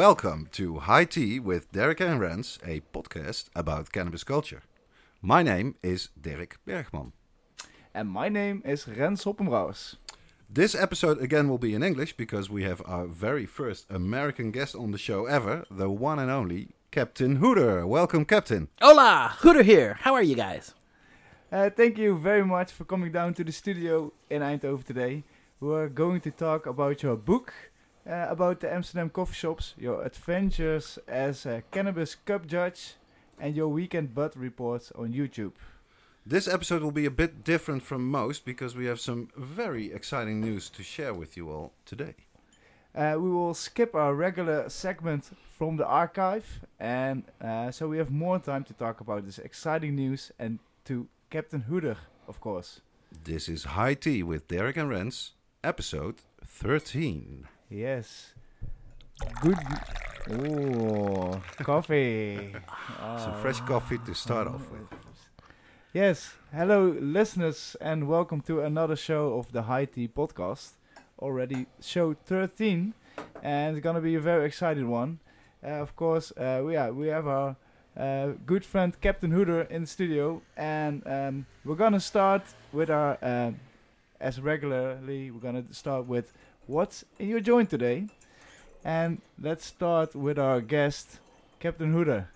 Welcome to High Tea with Derrick and Rens, a podcast about cannabis culture. My name is Derrick Bergman. And my name is Rens Hoppenbrouwers. This episode again will be in English because we have our very first American guest on the show ever, the one and only Captain Hooter. Welcome, Captain. Hola, Hooter here. How are you guys? Uh, thank you very much for coming down to the studio in Eindhoven today. We're going to talk about your book, uh, about the Amsterdam coffee shops, your adventures as a cannabis cup judge, and your weekend bud reports on YouTube. This episode will be a bit different from most because we have some very exciting news to share with you all today. Uh, we will skip our regular segment from the archive, and uh, so we have more time to talk about this exciting news and to Captain Hooter, of course. This is High Tea with Derrick and Rens, episode 13. Yes. Good. Oh, coffee. Some fresh coffee to start off with. Yes. Hello, listeners, and welcome to another show of the High Tea podcast. Already show 13, and it's gonna be a very exciting one. Uh, of course, uh, we are, we have our uh, good friend Captain Hooter in the studio, and um, we're gonna start with our, uh, as regularly, we're gonna start with what's in your joint today, and let's start with our guest, Captain Hooter.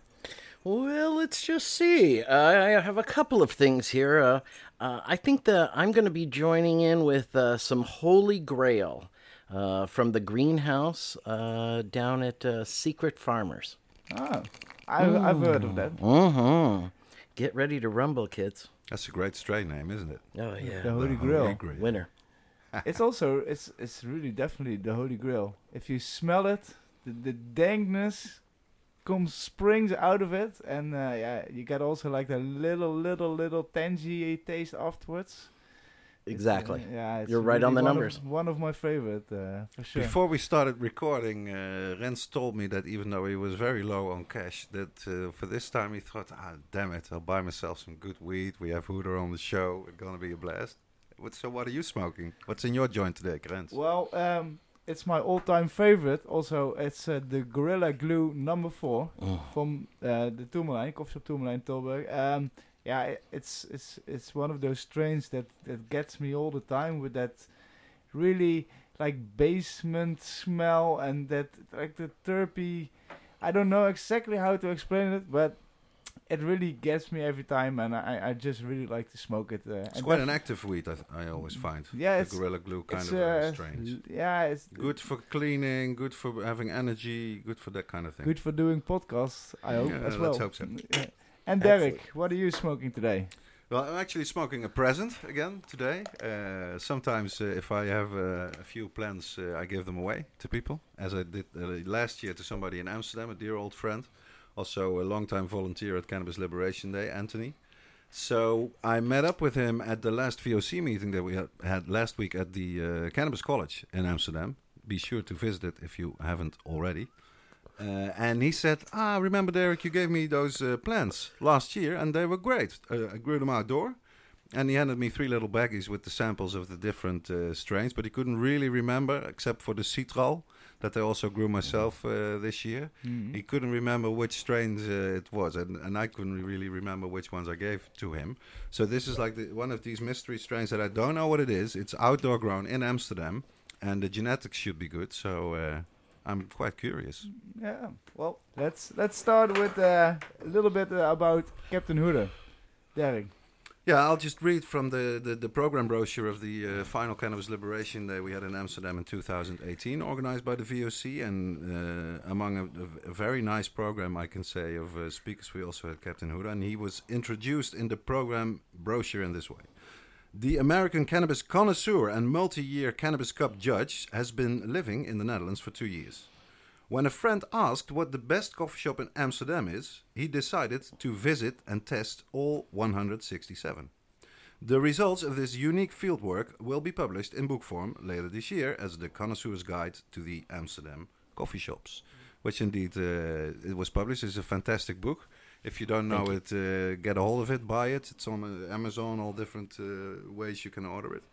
Well, let's just see. Uh, I have a couple of things here. Uh, uh, I think that I'm going to be joining in with uh, some Holy Grail uh, from the greenhouse uh, down at uh, Secret Farmers. Ah, I, I've heard of that. Mm-hmm. Get ready to rumble, kids. That's a great strain name, isn't it? Oh yeah, The Holy The Grail. Grail. winner. It's also it's it's really definitely the holy grail. If you smell it, the, the dankness comes springs out of it, and uh, yeah, you get also like the little little little tangy taste afterwards. It's, uh, Exactly. yeah, it's You're right really on the one of- numbers. one of my favorite uh, for sure. Before we started recording, uh, Rens told me that even though he was very low on cash, that uh, for this time he thought, ah, damn it, I'll buy myself some good weed. We have Hooter on the show. It's gonna be a blast. What, so what are you smoking? What's in your joint today, Rens? Well, um, it's my all-time favorite. Also, it's uh, the Gorilla Glue number four Mm. from uh, the Toermalijn, Coffee Shop Toermalijn Tilburg. Um, yeah, i- it's it's it's one of those strains that that gets me all the time with that really like basement smell and that like the terpy. I don't know exactly how to explain it, but it really gets me every time, and I I just really like to smoke it. Uh, it's quite an active weed, I, th- I always find. Yeah, the it's Gorilla Glue kind of uh, uh, strange. yeah, it's Good for cleaning, good for having energy, good for that kind of thing. Good for doing podcasts, I hope, Yeah, as well. let's hope so. And Derrick, what are you smoking today? Well, I'm actually smoking a present again today. Uh, sometimes, uh, if I have uh, a few plants, uh, I give them away to people, as I did uh, last year to somebody in Amsterdam, a dear old friend, also a long-time volunteer at Cannabis Liberation Day, Anthony. So I met up with him at the last VOC meeting that we had, last week at the uh, Cannabis College in Amsterdam. Be sure to visit it if you haven't already. Uh, and he said, "Ah, remember, Derrick, you gave me those uh, plants last year, and they were great. Uh, I grew them outdoor." And he handed me three little baggies with the samples of the different uh, strains, but he couldn't really remember, except for the citral that I also grew myself uh, this year. He couldn't remember which strains uh, it was, and, and I couldn't really remember which ones I gave to him. So this is like the, one of these mystery strains that I don't know what it is. It's outdoor grown in Amsterdam, and the genetics should be good. So uh, I'm quite curious. Yeah. Well, let's let's start with uh, a little bit uh, about Captain Hooter. Derrick. Yeah, I'll just read from the, the, the program brochure of the uh, final Cannabis Liberation Day we had in Amsterdam in 2018, organized by the VOC. And uh, among a, a, very nice program, I can say, of uh, speakers, we also had Captain Hooter. And he was introduced in the program brochure in this way. The American cannabis connoisseur and multi year Cannabis Cup judge has been living in the Netherlands for two years. When a friend asked what the best coffee shop in Amsterdam is, he decided to visit and test all 167. The results of this unique fieldwork will be published in book form later this year as the Connoisseur's Guide to the Amsterdam Coffee Shops, which indeed uh, it was published. It's a fantastic book. If you don't know it, uh, get a hold of it, buy it. It's on uh, Amazon, all different uh, ways you can order it.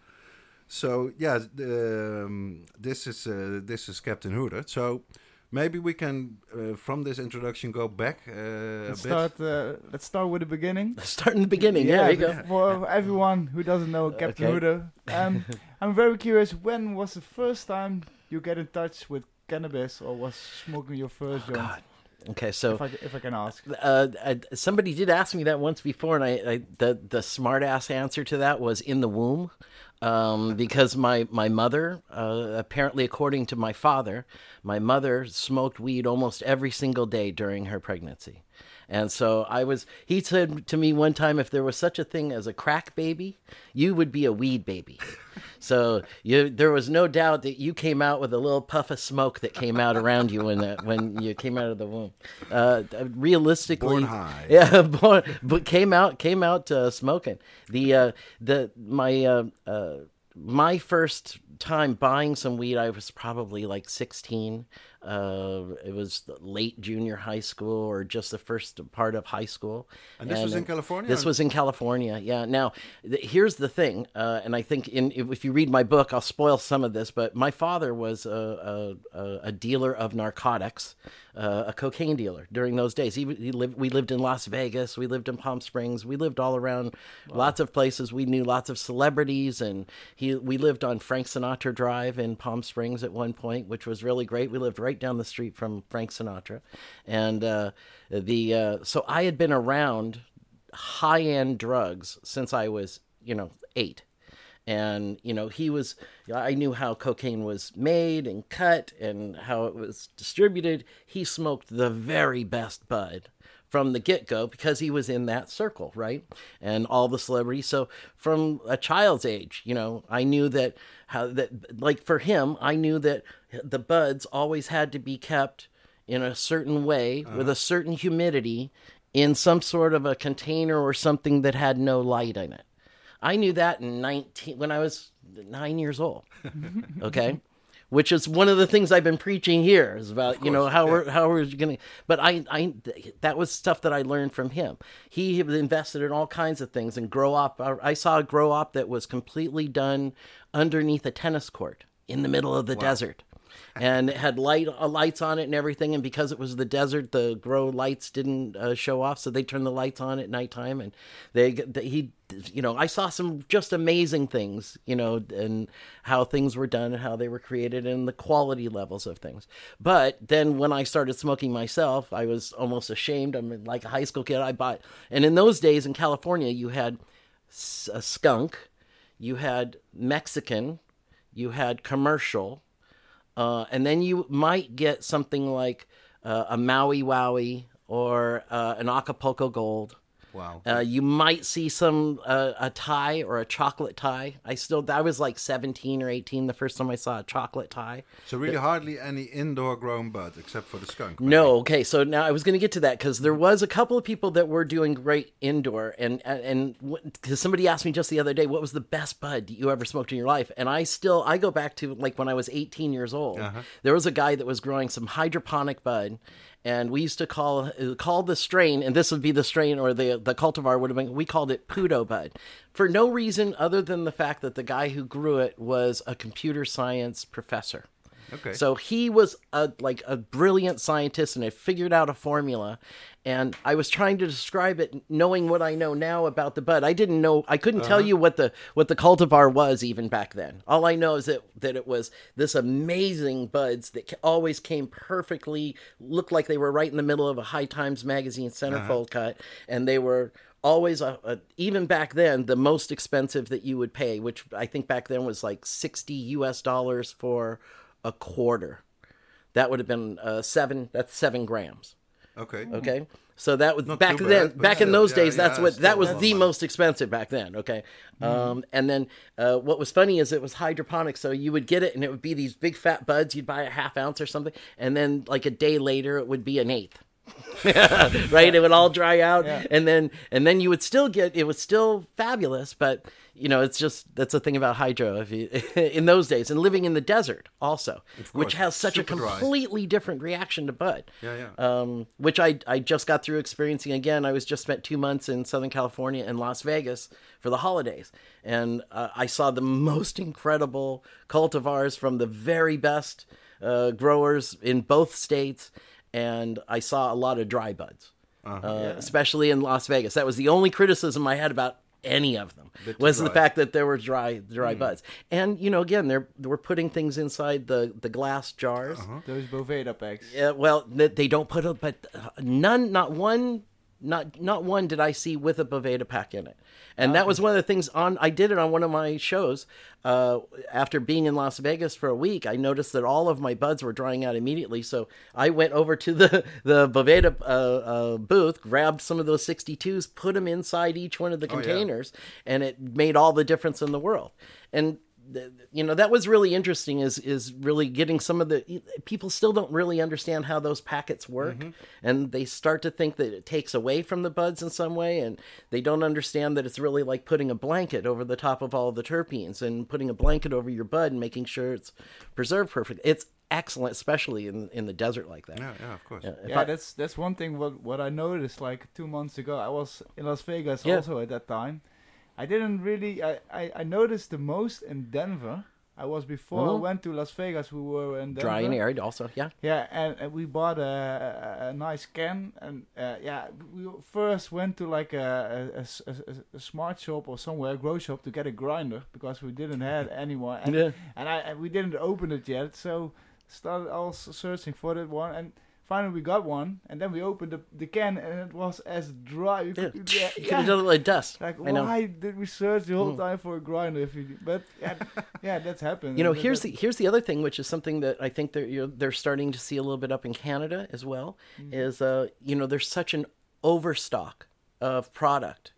So yeah, the, um, this is uh, this is Captain Hooter. So maybe we can, uh, from this introduction, go back uh, a Let's bit. start. Uh, let's start with the beginning. Start in the beginning. Yeah, there you go. For everyone who doesn't know Captain Okay. Hooter, um, I'm very curious. When was the first time you get in touch with cannabis, or was smoking your first joint? Oh, God. Okay, so If I, if I can ask. uh, uh, somebody did ask me that once before, and I, I the the smart ass answer to that was in the womb, um, because my my mother, uh, apparently according to my father, my mother smoked weed almost every single day during her pregnancy. And so I was, he said to me one time, if there was such a thing as a crack baby, you would be a weed baby. So you, there was no doubt that you came out with a little puff of smoke that came out around you when, uh, when you came out of the womb. Uh, realistically, Born high. yeah, born, but came out came out uh, smoking. The uh, the my uh, uh, my first time buying some weed, I was probably like sixteen. Uh, it was late junior high school or just the first part of high school. And this was in California? This was in California. Yeah. Now, here's the thing, uh, and I think in if, if you read my book, I'll spoil some of this. But my father was a a, a, dealer of narcotics, uh, a cocaine dealer during those days. He, he lived. We lived in Las Vegas. We lived in Palm Springs. We lived all around lots of places. We knew lots of celebrities, and he we lived on Frank Sinatra Drive in Palm Springs at one point, which was really great. We lived right down the street from Frank Sinatra, and uh, the uh, so I had been around high end drugs since I was, you know, eight. And, you know, he was, I knew how cocaine was made and cut and how it was distributed. He smoked the very best bud from the get go because he was in that circle, right? And all the celebrities. So from a child's age, you know, I knew that how that, like for him, I knew that the buds always had to be kept in a certain way uh-huh. with a certain humidity in some sort of a container or something that had no light in it. I knew that in 19 when I was 9 years old. Okay? Which is one of the things I've been preaching here is about, you know, how we're how we're going to but I I that was stuff that I learned from him. He had invested in all kinds of things and grow up uh, I saw a grow up that was completely done underneath a tennis court in the middle of the desert and it had light uh, lights on it and everything. And because it was the desert, the grow lights didn't uh, show off, so they turned the lights on at nighttime. And they, they he, you know, I saw some just amazing things, you know, and how things were done and how they were created and the quality levels of things. But then when I started smoking myself, I was almost ashamed. I'm like a high school kid. I bought, and in those days in California, you had a skunk, you had Mexican, you had commercial. Uh, and then you might get something like uh, a Maui Wowie or uh, an Acapulco Gold. Wow. Uh, you might see some uh, a Thai or a chocolate Thai. I still I was like seventeen or eighteen the first time I saw a chocolate Thai. So really hardly any indoor grown bud except for the skunk. maybe. No, okay. So now I was going to get to that because there was a couple of people that were doing great indoor, and and because somebody asked me just the other day, what was the best bud you ever smoked in your life? And I still I go back to like when I was 18 years old. There was a guy that was growing some hydroponic bud, and we used to call uh, call the strain, and this would be the strain or the the cultivar would have been. We called it Pudo bud for no reason other than the fact that the guy who grew it was a computer science professor. Okay. So he was a like a brilliant scientist and had figured out a formula. And I was trying to describe it, knowing what I know now about the bud. I didn't know. I couldn't tell uh-huh. you what the what the cultivar was even back then. All I know is that that it was this amazing buds that always came perfectly, looked like they were right in the middle of a High Times magazine centerfold uh-huh. cut, and they were always a, a even back then the most expensive that you would pay which i think back then was like 60 us dollars for a quarter that would have been uh, seven that's seven grams Okay. Okay, so that was Not back then. bad, but back in those yeah, days, that's yeah, what that was a lot of the money. most expensive back then. Okay, um, and then uh, what was funny is it was hydroponic, so you would get it, and it would be these big fat buds. You'd buy a half ounce or something, and then like a day later, it would be an eighth. right, it would all dry out, Yeah. and then and then you would still get it was still fabulous, but you know it's just that's the thing about hydro. If you in those days and living in the desert also, which has such a super dry. completely different reaction to bud Yeah, yeah. um, which I, I just got through experiencing again. I was just spent two months in Southern California and Las Vegas for the holidays, and uh, I saw the most incredible cultivars from the very best uh, growers in both states, and I saw a lot of dry buds, Uh-huh. uh, especially in Las Vegas. That was the only criticism I had about any of them was the fact that there were dry dry buds. And you know again they're we're putting things inside the the glass jars. Those Boveda packs. yeah, well, they don't put a, but uh, none, not one, not not one did I see with a Boveda pack in it, and that was one of the things on. I did it on one of my shows. Uh, after being in Las Vegas for a week, I noticed that all of my buds were drying out immediately. So I went over to the the Boveda uh, uh, booth, grabbed some of those 62s, put them inside each one of the Oh, yeah. containers, and it made all the difference in the world. And you know that was really interesting is is really getting some of the people still don't really understand how those packets work mm-hmm. and they start to think that it takes away from the buds in some way and they don't understand that it's really like putting a blanket over the top of all the terpenes and putting a blanket over your bud and making sure it's preserved perfect it's excellent especially in in the desert like that Yeah, yeah, of course. If yeah, I- that's that's one thing. What what I noticed like two months ago, I was in Las Vegas Yeah. also at that time. I didn't really. I, I, I noticed the most in Denver. I was before I Mhm. went to Las Vegas. We were in Denver. dry and arid also yeah Yeah, and, and we bought a, a, a nice can, and uh, yeah, we first went to like a, a, smart shop or somewhere, a grow shop, to get a grinder because we didn't have anyone, and, Yeah. and I and we didn't open it yet, so started also searching for that one, and finally we got one, and then we opened the, the can, and it was as dry. Yeah. could- yeah, you could yeah. have done it like dust Like I know. why did we search the whole Mm. time for a grinder if we? But yeah, yeah, that's happened. You know, That- here's that- the here's the other thing, which is something that I think they're you're, they're starting to see a little bit up in Canada as well. Mm-hmm. Is uh, you know, there's such an overstock of product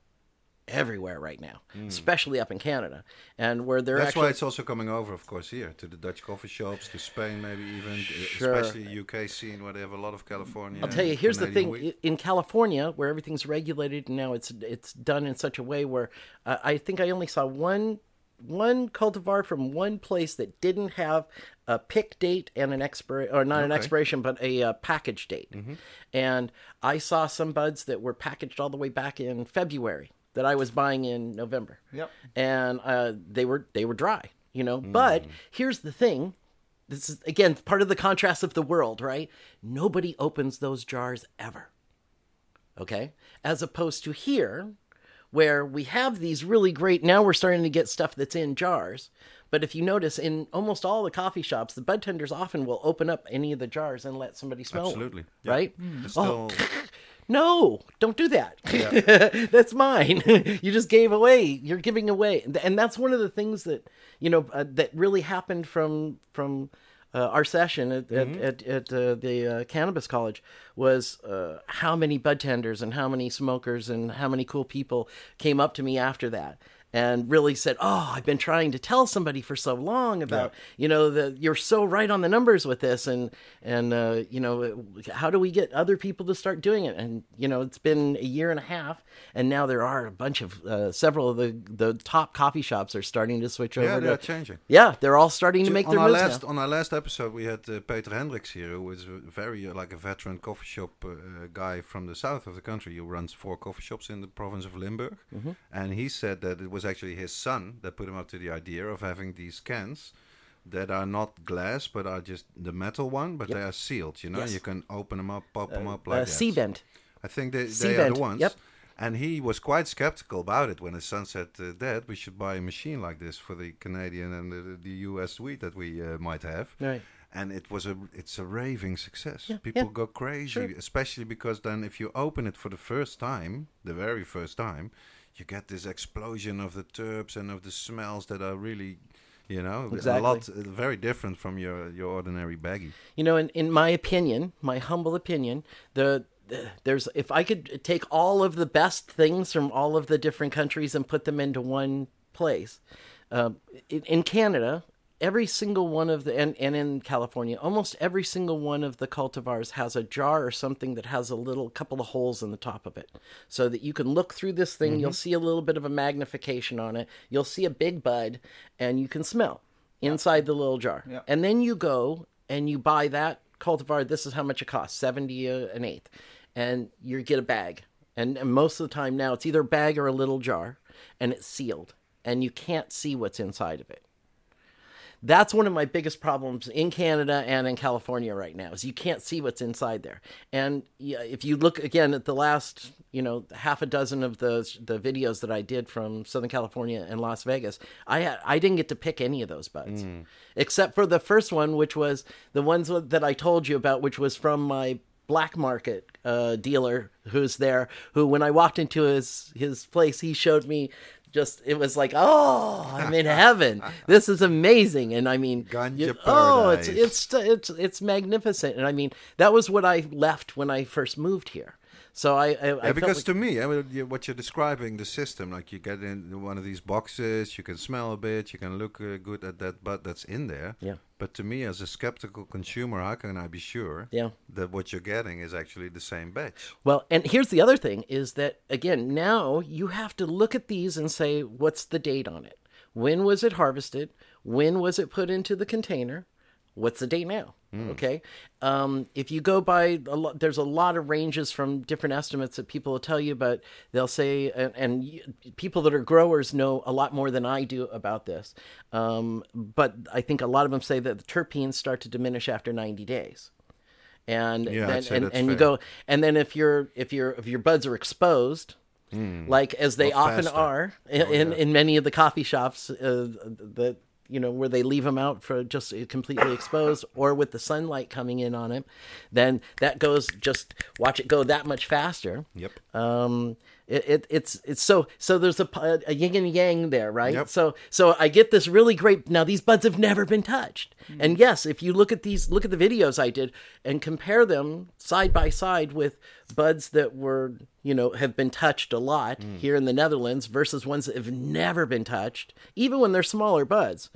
everywhere right now, especially up in Canada, and where they're Mm. That's actually why it's also coming over, of course, here to the Dutch coffee shops, to Spain, maybe even, Sure. especially UK scene where they have a lot of California. I'll tell you, here's the thing: wheat. In California, where everything's regulated, and now it's it's done in such a way where uh, I think I only saw one one cultivar from one place that didn't have a pick date and an expir or not an expiration, but a uh, package date. And I saw some buds that were packaged all the way back in February that I was buying in November Yep. and uh, they were they were dry, you know. But here's the thing: this is again part of the contrast of the world, right? Nobody opens those jars ever. Okay, as opposed to here, where we have these really great. Now we're starting to get stuff that's in jars. But if you notice, in almost all the coffee shops, the bud tenders often will open up any of the jars and let somebody smell one, Absolutely. Yeah. right? It's Oh, still, no, don't do that. that's mine. you just gave away. You're giving away, and- that's one of the things that you know uh, that really happened from from uh, our session at at, at, at uh, the uh, cannabis college was uh, how many bud tenders and how many smokers and how many cool people came up to me after that and really said, "Oh, I've been trying to tell somebody for so long about you know the you're so right on the numbers with this, and and uh, you know how do we get other people to start doing it?" And you know it's been a year and a half, and now there are a bunch of uh, several of the the top coffee shops are starting to switch yeah, over they're to. changing. Yeah, they're all starting to make on their our moves last now. on our last episode, we had uh, Peter Hendricks here, who is very uh, like a veteran coffee shop uh, guy from the south of the country. He runs four coffee shops in the province of Limburg, Mm-hmm. and he said that it was actually his son that put him up to the idea of having these cans that are not glass but are just the metal one, but Yep. they are sealed. You know, Yes. you can open them up, pop them up Uh, like that. sea vent. I think they, they are the ones. yep. And he was quite skeptical about it when his son said, uh, "Dad, we should buy a machine like this for the Canadian and the, the U.S. wheat that we uh, might have." Right. And it was a, it's a raving success. Yeah, People yeah, go crazy, sure. especially because then if you open it for the first time, the very first time, you get this explosion of the terps and of the smells that are really, you know, Exactly. a lot uh, very different from your your ordinary baggie. You know, in, in my opinion, my humble opinion, the there's if I could take all of the best things from all of the different countries and put them into one place. Uh, in, in Canada, every single one of the and, and in California, almost every single one of the cultivars has a jar or something that has a little couple of holes in the top of it. So that you can look through this thing, you'll see a little bit of a magnification on it. You'll see a big bud and you can smell inside the little jar. And then you go and you buy that cultivar. This is how much it costs 70 uh, an eighth. And you get a bag. And, and most of the time now it's either a bag or a little jar and it's sealed and you can't see what's inside of it. That's one of my biggest problems in Canada and in California right now is you can't see what's inside there. And if you look again at the last, you know, half a dozen of those the videos that I did from Southern California and Las Vegas, I had, I didn't get to pick any of those buds, except for the first one, which was the ones that I told you about, which was from my black market uh, dealer who's there. Who, when I walked into his his place, he showed me just it was like oh i'm in heaven. This is amazing. And i mean you- oh it's it's it's it's magnificent. And i mean that was what i left when i first moved here. So i i, I Yeah, felt because like- to me, I mean, what you're describing, the system, like you get in one of these boxes, you can smell a bit, you can look uh, good at that bud that's in there. Yeah. But to me, as a skeptical consumer, how can I be sure Yeah. that what you're getting is actually the same batch? Well, and here's the other thing is that again, now you have to look at these and say what's the date on it? When was it harvested? When was it put into the container? What's the date now? Okay. Um, if you go by, a lot, there's a lot of ranges from different estimates that people will tell you, but they'll say, and, and you, people that are growers know a lot more than I do about this. Um, but I think a lot of them say that the terpenes start to diminish after 90 days and Yeah, then and, and you go and then if your if your if your buds are exposed like as they. Well, often faster. Oh, are in, in in many of the coffee shops uh, that you know where they leave them out for just completely exposed or with the sunlight coming in on it then that goes just watch it go that much faster Yep. um it, it it's it's so so there's a yin and yang there right? Yep. so so i get this really great now these buds have never been touched. Mm-hmm. And yes if you look at these look at the videos i did and compare them side by side with buds that were you know have been touched a lot mm. here in the netherlands versus ones that have never been touched even when they're smaller buds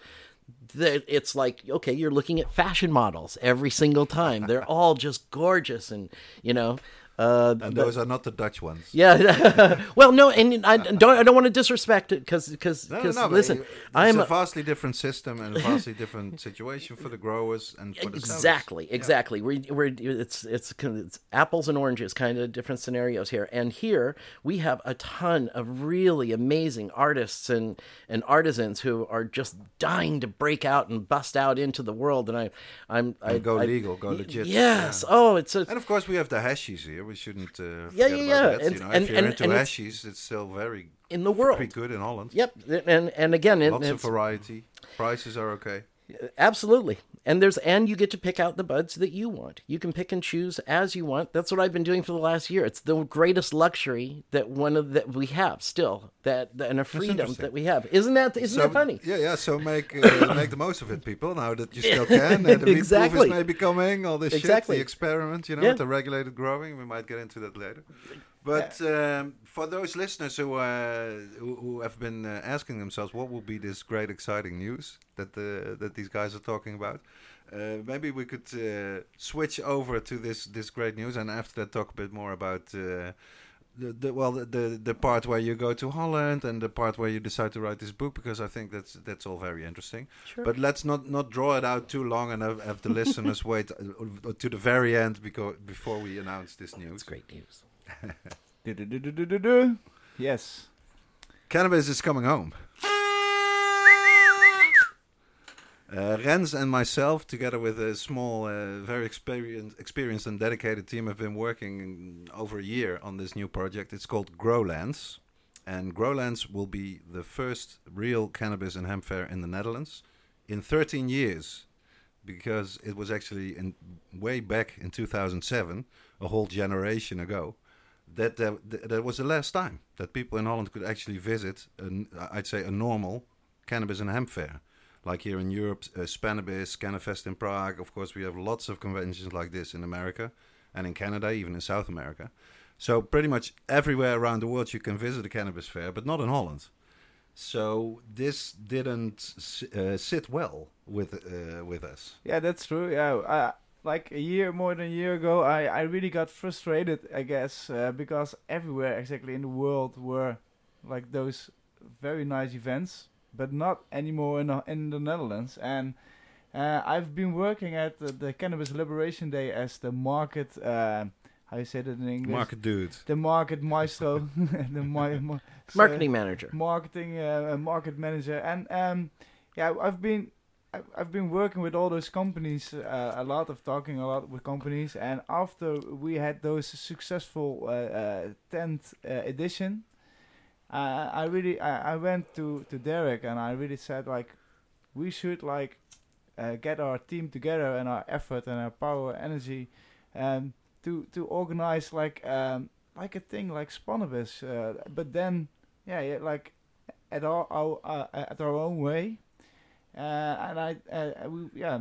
that it's like okay you're looking at fashion models every single time. They're all just gorgeous and you know uh And those are not the Dutch ones. yeah. well, no, and I don't. I don't want to disrespect it because because No, no, no, listen, it's I'm a vastly different system and a vastly different situation for the growers and for the sellers. exactly exactly. We're, we're it's it's it's apples and oranges kind of different scenarios here. And here we have a ton of really amazing artists and and artisans who are just dying to break out and bust out into the world. And I I'm I And go I- legal, go legit. Yes. yeah. Oh, it's a And of course, we have the hashies here. We shouldn't uh, Yeah, forget yeah, about yeah. that. And- you know, and- if you're and- into and it's- it's still very in the world. pretty good in Holland. Yep. And and again, it, Lots of variety. Prices are okay. Absolutely. And there's and you get to pick out the buds that you want. You can pick and choose as you want. That's what I've been doing for the last year. It's the greatest luxury that one of that we have still that, and a freedom that we have. Isn't that isn't that funny? Yeah, yeah. So make uh, make the most of it, people. Now that you still can. Uh, the Exactly. proof is maybe coming. All this Exactly. shit, the experiment. You know, Yeah. the regulated growing. We might get into that later. But um, for those listeners who uh, who, who have been uh, asking themselves, what will be this great, exciting news that the that these guys are talking about? Uh, maybe we could uh, switch over to this this great news, and after that, talk a bit more about. Uh, the, the well the, the the part where you go to Holland and the part where you decide to write this book because I think that's that's all very interesting. Sure. But let's not not draw it out too long and have, have the listeners wait uh, to the very end because before we announce this news. It's great news. Yes. Cannabis is coming home. Uh, Rens and myself, together with a small, uh, very experienced, experienced and dedicated team, have been working over a year on this new project. It's called Growlands, and Growlands will be the first real cannabis and hemp fair in the Netherlands in 13 years, because it was actually in way back in 2007, a whole generation ago, that that, that was the last time that people in Holland could actually visit, an, I'd say, a normal cannabis and hemp fair. Like here in Europe, uh, Spannabis, Cannafest in Prague. Of course, we have lots of conventions like this in America. and in Canada, even in South America. So pretty much everywhere around the world you can visit a cannabis fair, but not in Holland. So this didn't uh, sit well with uh, with us. Yeah, that's true. Yeah, uh, like a year more than a year ago, I I really got frustrated, I guess, uh, because everywhere exactly in the world were like those very nice events, but not anymore in the, in the Netherlands. And uh, I've been working at the, the Cannabis Liberation Day as the market. Uh, how you say that in English? Market dude. The market maestro, the ma- ma- so- Marketing manager. marketing uh, market manager and um yeah i've been I- i've been working with all those companies uh, a lot of talking a lot with companies and after we had those successful uh, uh, 10th uh, edition i really I, I went to to derrick and i really said like we should like uh, get our team together and our effort and our power energy um, to to organize like um, like a thing like Spannabis, uh, but then yeah, yeah like at our, our at our own way, and I uh, we, yeah,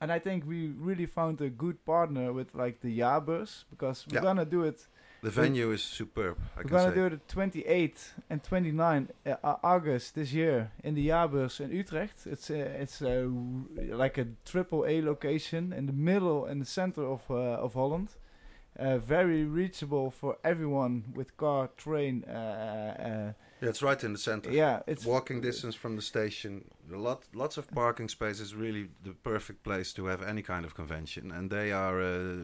and I think we really found a good partner with like the Jaarbeurs because we're Yeah. gonna do it. The venue is superb. I we're gonna say. do it 28 and 29 uh, uh, August this year in the Jaarbeurs in Utrecht. It's uh, it's uh, like a triple A location in the middle in the center of uh, of Holland. Uh, very reachable for everyone with car, train. Yeah, it's right in the center. yeah, it's walking distance from the station. A lot, lots of parking spaces. Really, the perfect place to have any kind of convention, and they are uh,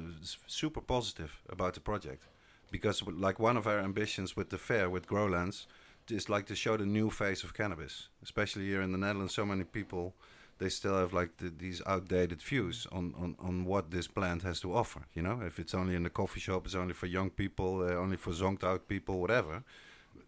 super positive about the project because, like, one of our ambitions with the fair with Growlands is like to show the new face of cannabis, especially here in the Netherlands. So many people they still have like the, these outdated views on, on, on what this plant has to offer. You know, if it's only in the coffee shop, it's only for young people, uh, only for zonked out people, whatever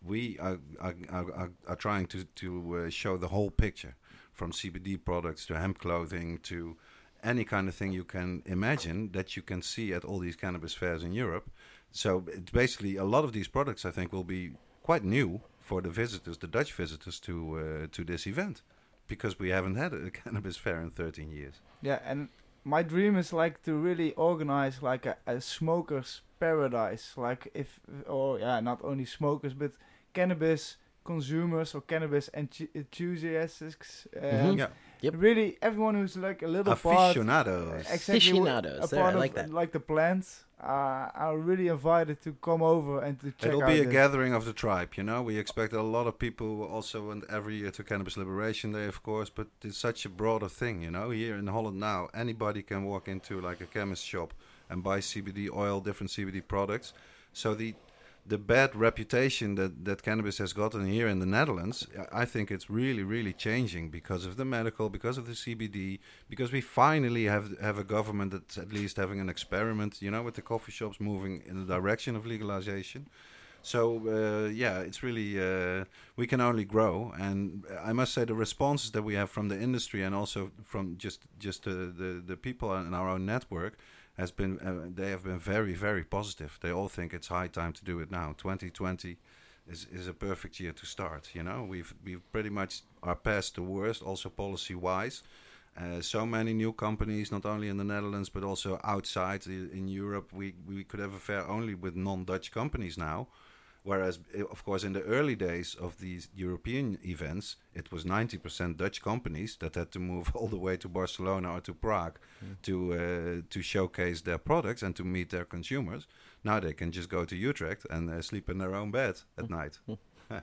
we are, are, are, are, trying to, to uh, show the whole picture from CBD products to hemp clothing to any kind of thing you can imagine that you can see at all these cannabis fairs in Europe. So it's basically a lot of these products I think will be quite new for the visitors, the Dutch visitors to uh, to this event, because we haven't had a cannabis fair in 13 years. yeah, and my dream is like to really organize like a, a smokers paradise. Like if or yeah, not only smokers but cannabis consumers or cannabis enth- enthusiasts. Um, Mhm. Yeah, Yep. Really, everyone who's like a little part, aficionados. exactly Aficionados, a there, part I of, like that. like the plants, uh, are really invited to come over and to check It'll out be a this. gathering of the tribe, you know. We expect a lot of people also and every year to Cannabis Liberation Day, of course, but it's such a broader thing, you know. Here in Holland now, anybody can walk into like a chemist shop and buy CBD oil, different CBD products. So the the bad reputation that, that cannabis has gotten here in the Netherlands, I- think it's really, really changing because of the medical, because of the CBD, because we finally have have a government that's at least having an experiment, you know, with the coffee shops moving in the direction of legalization. So uh, yeah, it's really uh, we can only grow, and I must say the responses that we have from the industry and also from just just the the people in our own network has been uh, they have been very very positive. They all think it's high time to do it now. 2020 is is a perfect year to start. You know, we've we've pretty much are past the worst, also policy wise. Uh, so many new companies, not only in the Netherlands but also outside in Europe. We we could have a fair only with non-Dutch companies now. Whereas, of course, in the early days of these European events, it was 90% Dutch companies that had to move all the way to Barcelona or to Prague to uh, to showcase their products and to meet their consumers. Now they can just go to Utrecht and uh, sleep in their own bed at night.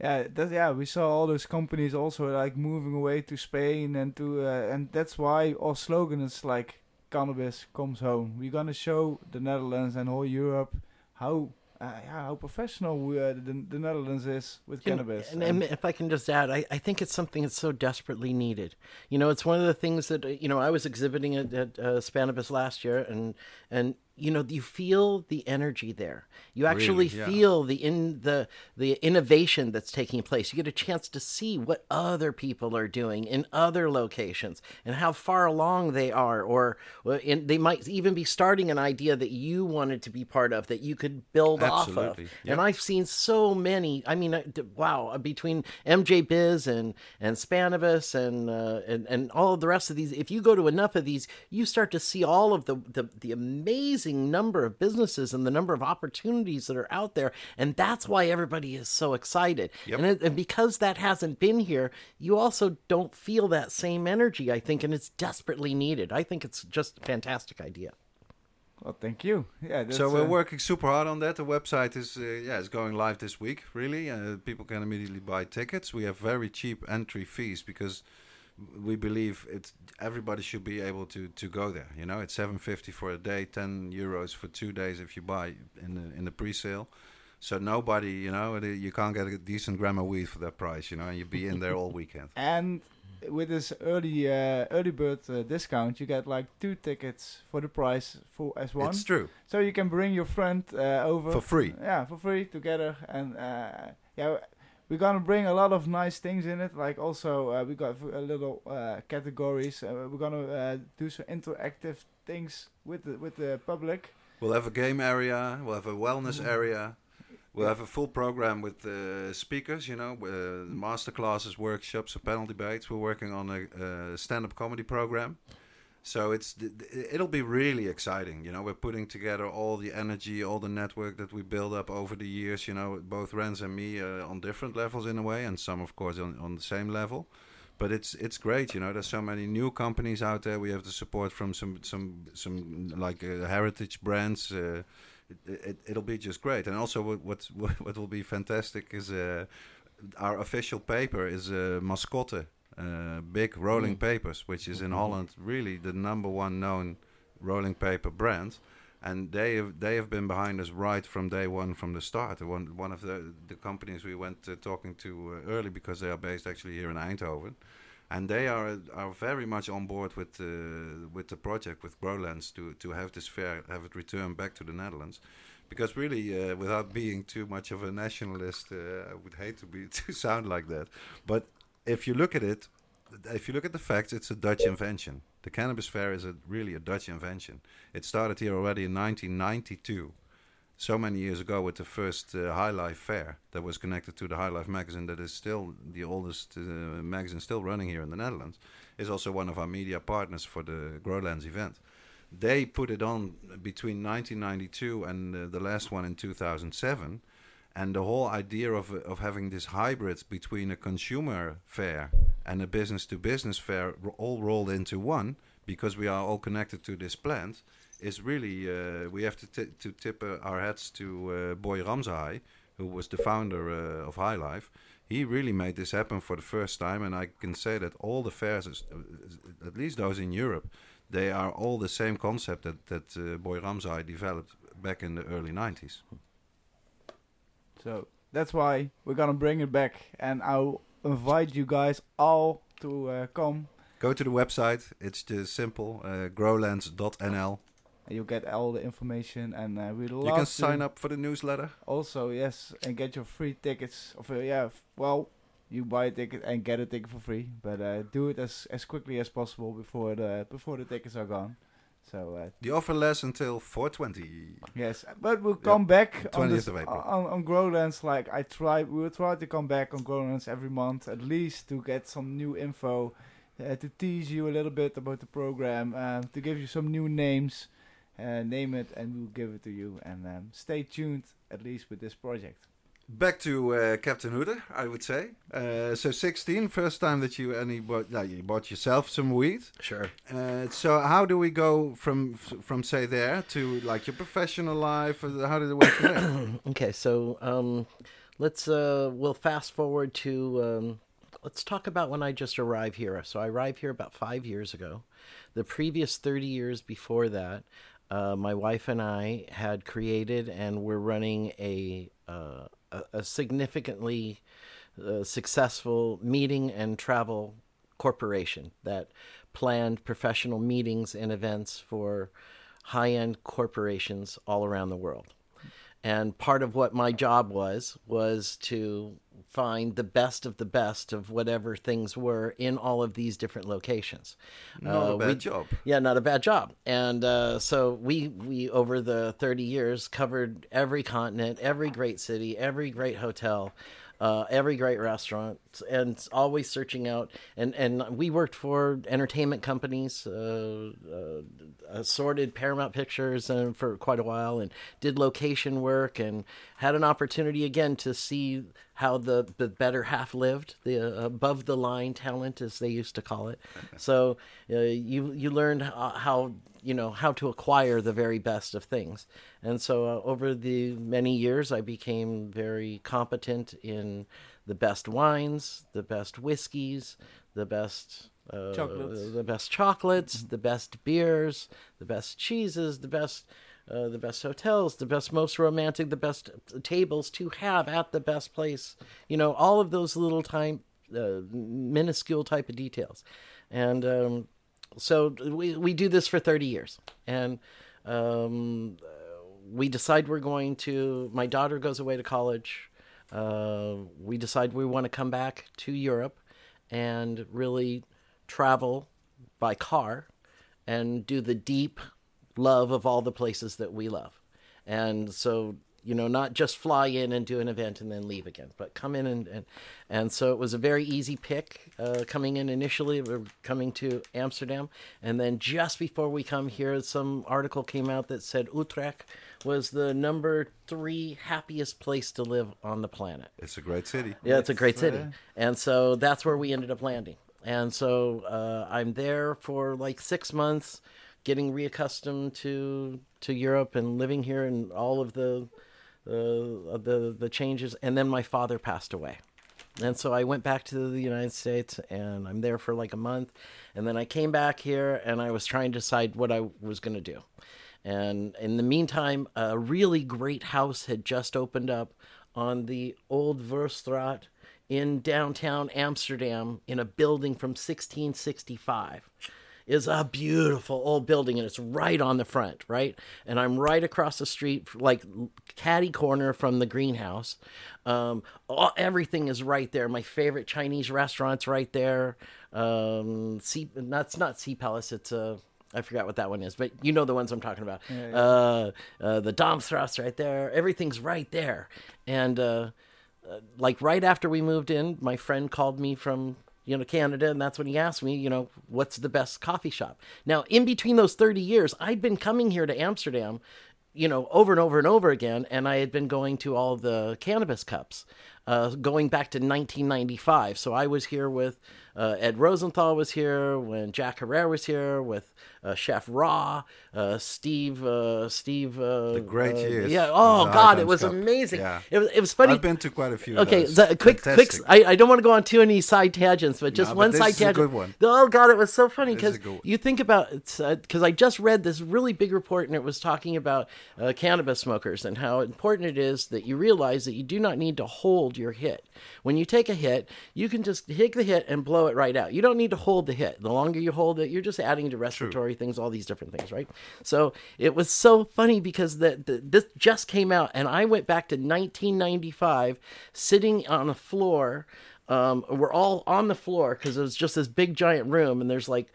Yeah, that yeah, we saw all those companies also like moving away to Spain and to uh, and that's why our slogan is like cannabis comes home. We're gonna show the Netherlands and all Europe how uh, yeah, how professional uh, the, the Netherlands is with You know, cannabis. And, and if I can just add, I, I think it's something that's so desperately needed. You know, it's one of the things that uh, you know I was exhibiting at, at uh, Spannabis last year, and and you know you feel the energy there. You actually Really, yeah. feel the in the the innovation that's taking place. You get a chance to see what other people are doing in other locations and how far along they are, or they might even be starting an idea that you wanted to be part of that you could build off of. Absolutely, And. I've seen so many. I mean, uh, wow! uh, Between MJ Biz and and Spannabis and uh, and and all of the rest of these, if you go to enough of these, you start to see all of the the, the amazing amazing number of businesses and the number of opportunities that are out there. And that's why everybody is so excited. Yep. And, it, and because that hasn't been here, you also don't feel that same energy, I think, and it's desperately needed. I think it's just a fantastic idea. Well, thank you. Yeah. That's, So we're uh, working super hard on that. The website is uh, yeah, it's going live this week. Really, uh, people can immediately buy tickets. We have very cheap entry fees because we believe it's everybody should be able to to go there. You know, it's seven fifty for a day, ten euros for two days if you buy in the in the pre-sale. So nobody, you know, you can't get a decent gram of weed for that price. You know, and you'd be in there all weekend. And with this early uh, early bird uh, discount, you get like two tickets for the price for as one. It's true So you can bring your friend uh, over for free. Yeah, for free together, and uh, yeah, we're gonna bring a lot of nice things in it. Like also, uh, we got a little uh, categories. Uh, we're gonna uh, do some interactive things with the with the public. We'll have a game area. We'll have a wellness Mhm. area. We'll Yeah. have a full program with uh, speakers, you know, uh, master classes, workshops, and panel debates. We're working on a, uh stand-up comedy program. So it's it'll be really exciting. You know, we're putting together all the energy, all the network that we build up over the years. You know, both Rens and me uh, on different levels in a way, and some, of course, on, on the same level. But it's it's great. You know, there's so many new companies out there. We have the support from some some some like uh, heritage brands. Uh, it, it, it'll be just great. And also, what what what will be fantastic is uh, our official paper is uh, Mascotte, uh, big rolling Mm. papers, which is in Mhm. Holland really the number one known rolling paper brand. And they have they have been behind us right from day one, from the start. One one of the the companies we went uh, talking to uh, early because they are based actually here in Eindhoven, and they are are very much on board with uh, with the project with Growlands to to have this fair have it returned back to the Netherlands, because really uh, without being too much of a nationalist, uh, I would hate to be to sound like that, but if you look at it, if you look at the facts, it's a Dutch invention. The cannabis fair is a, really a Dutch invention. It started here already in 1992, so many years ago, with the first uh, High Life fair that was connected to the High Life magazine, that is still the oldest uh, magazine still running here in the Netherlands. Is also one of our media partners for the Growlands event. They put it on between 1992 and uh, the last one in 2007 and the whole idea of of having this hybrid between a consumer fair and a business to business fair all rolled into one because we are all connected to this plant is really uh, we have to to tip uh, our hats to uh, Boy Ramsahai who was the founder uh, of High Life. He really made this happen for the first time and I can say that all the fairs is- uh, at least those in Europe they are all the same concept that that uh, Boy Ramsahai developed back in the early 90s So that's why we're gonna bring it back, and I'll invite you guys all to uh, come. Go to the website. It's just simple. Uh, growlands.nl. And you'll get all the information, and uh, we'd love You can sign up for the newsletter. Also, yes, and get your free tickets. Of uh, yeah, well, you buy a ticket and get a ticket for free, but uh, do it as as quickly as possible before the before the tickets are gone. So uh, The offer lasts until 420. yes, but we'll come back on 20th this, of April. on on Growlands. Like I try, we will try to come back on Growlands every month at least to get some new info, uh, to tease you a little bit about the program, um, to give you some new names. Uh, name it and we'll give it to you. And um, stay tuned at least with this project. Back to uh, Captain Hooter, I would say. Uh, so 16, first time that you any bought, yeah, you bought yourself some weed. Sure. Uh, so how do we go from from say there to like your professional life? How did it work there? Okay, so um, let's uh, we'll fast forward to um, let's talk about when I just arrived here. So I arrived here about five years ago. The previous thirty years before that, uh, my wife and I had created and were running a uh, a, a significantly uh, successful meeting and travel corporation that planned professional meetings and events for high end corporations all around the world. And part of what my job was was to find the best of the best of whatever things were in all of these different locations. Not Uh, a bad we- job. yeah, not a bad job. And uh, so we we over the thirty years covered every continent, every great city, every great hotel, uh, every great restaurant, and always searching out. And and we worked for entertainment companies, uh, uh, assorted Paramount Pictures, and for quite a while, and did location work, and had an opportunity again to see how the, the better half lived, the uh, above the line talent, as they used to call it. So uh, you you learned uh, how you know how to acquire the very best of things, and so uh, over the many years, I became very competent in the best wines, the best whiskeys, the best. Uh, Chocolates. the best chocolates, the best beers, the best cheeses, the best uh, the best hotels, the best, most romantic, the best tables to have at the best place. You know, all of those little time, uh, minuscule type of details, and um, so we we do this for thirty years, and um, we decide we're going to. My daughter goes away to college. Uh, we decide we want to come back to Europe and really travel by car and do the deep love of all the places that we love. And so, you know, not just fly in and do an event and then leave again, but come in and and, and so it was a very easy pick uh, coming in initially. we're coming to Amsterdam, and then just before we come here, some article came out that said Utrecht was the number three happiest place to live on the planet. It's a great city. Yeah, it's a great city. uh, And so that's where we ended up landing. And so uh, I'm there for like six months, getting reaccustomed to to Europe and living here and all of the uh, the the changes. And then my father passed away. And so I went back to the United States and I'm there for like a month. And then I came back here and I was trying to decide what I was going to do. And in the meantime, a really great house had just opened up on the Old Verstraat in downtown Amsterdam in a building from 1665 is a beautiful old building and it's right on the front, right? And I'm right across the street, like caddy corner from the greenhouse. Um, all, everything is right there. My favorite Chinese restaurant's right there. Um, sea, that's not Sea Palace. It's a, I forgot what that one is, but you know the ones I'm talking about. Uh, uh, the Domstrasse right there. Everything's right there. And, uh, uh, like right after we moved in, my friend called me from you know Canada, and that's when he asked me, you know, what's the best coffee shop. Now, in between those thirty years, I'd been coming here to Amsterdam, you know, over and over and over again, and I had been going to all the cannabis cups, uh, going back to 1995. So I was here with uh, Ed Rosenthal was here when Jack Herer was here with uh, Chef Ra, uh, Steve, uh, Steve. Uh, The great years Yeah. Oh God, it was Cup. amazing. Yeah. It was. It was funny. I've been to quite a few. Okay, of those. so, quick, quick. I, I don't want to go on too many side tangents, but just No, but one side tangent. good one. Oh God, it was so funny because a good one. you think about because I just read this really big report and it was talking about uh, cannabis smokers and how important it is that you realize that you do not need to hold your hit. When you take a hit, you can just hit the hit and blow it right out. You don't need to hold the hit. The longer you hold it, you're just adding to respiratory things, all these different things, right? So it was so funny because the, the this just came out, and I went back to 1995, sitting on a floor. Um, we're all on the floor because it was just this big giant room, and there's like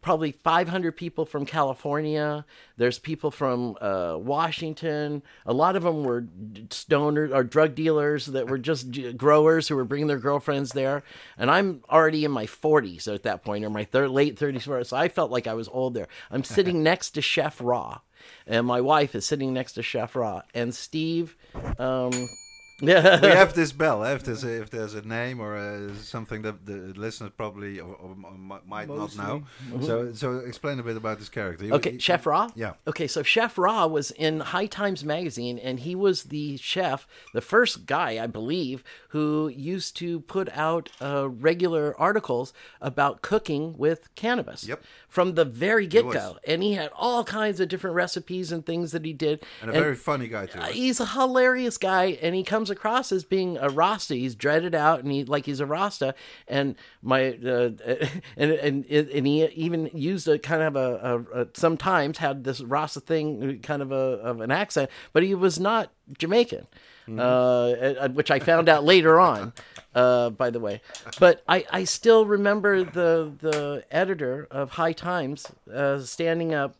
probably 500 people from California. There's people from uh, Washington. A lot of them were stoners or drug dealers that were just growers who were bringing their girlfriends there. And I'm already in my 40s at that point, or my thir- late 30s. So I felt like I was old there. I'm sitting next to Chef Ra, and my wife is sitting next to Chef Ra. And Steve, um, yeah, we have this bell. If there's a, if there's a name or uh something that the listeners probably or, or m- might not know. So so explain a bit about this character. He- Okay, he- Chef Ra? Yeah. Okay, so Chef Ra was in High Times magazine, and he was the chef, the first guy, I believe, who used to put out uh, regular articles about cooking with cannabis. Yep. From the very get go. And he had all kinds of different recipes and things that he did. And a very funny guy too. Uh, he's a hilarious guy and he comes across as being a rasta. He's dreaded out and he like he's a rasta. And my uh, and, and and he even used a kind of a, a, a sometimes had this rasta thing kind of a of an accent but he was not jamaican uh, uh, which I found out later on, uh, by the way. But I, I still remember the the editor of High Times uh, standing up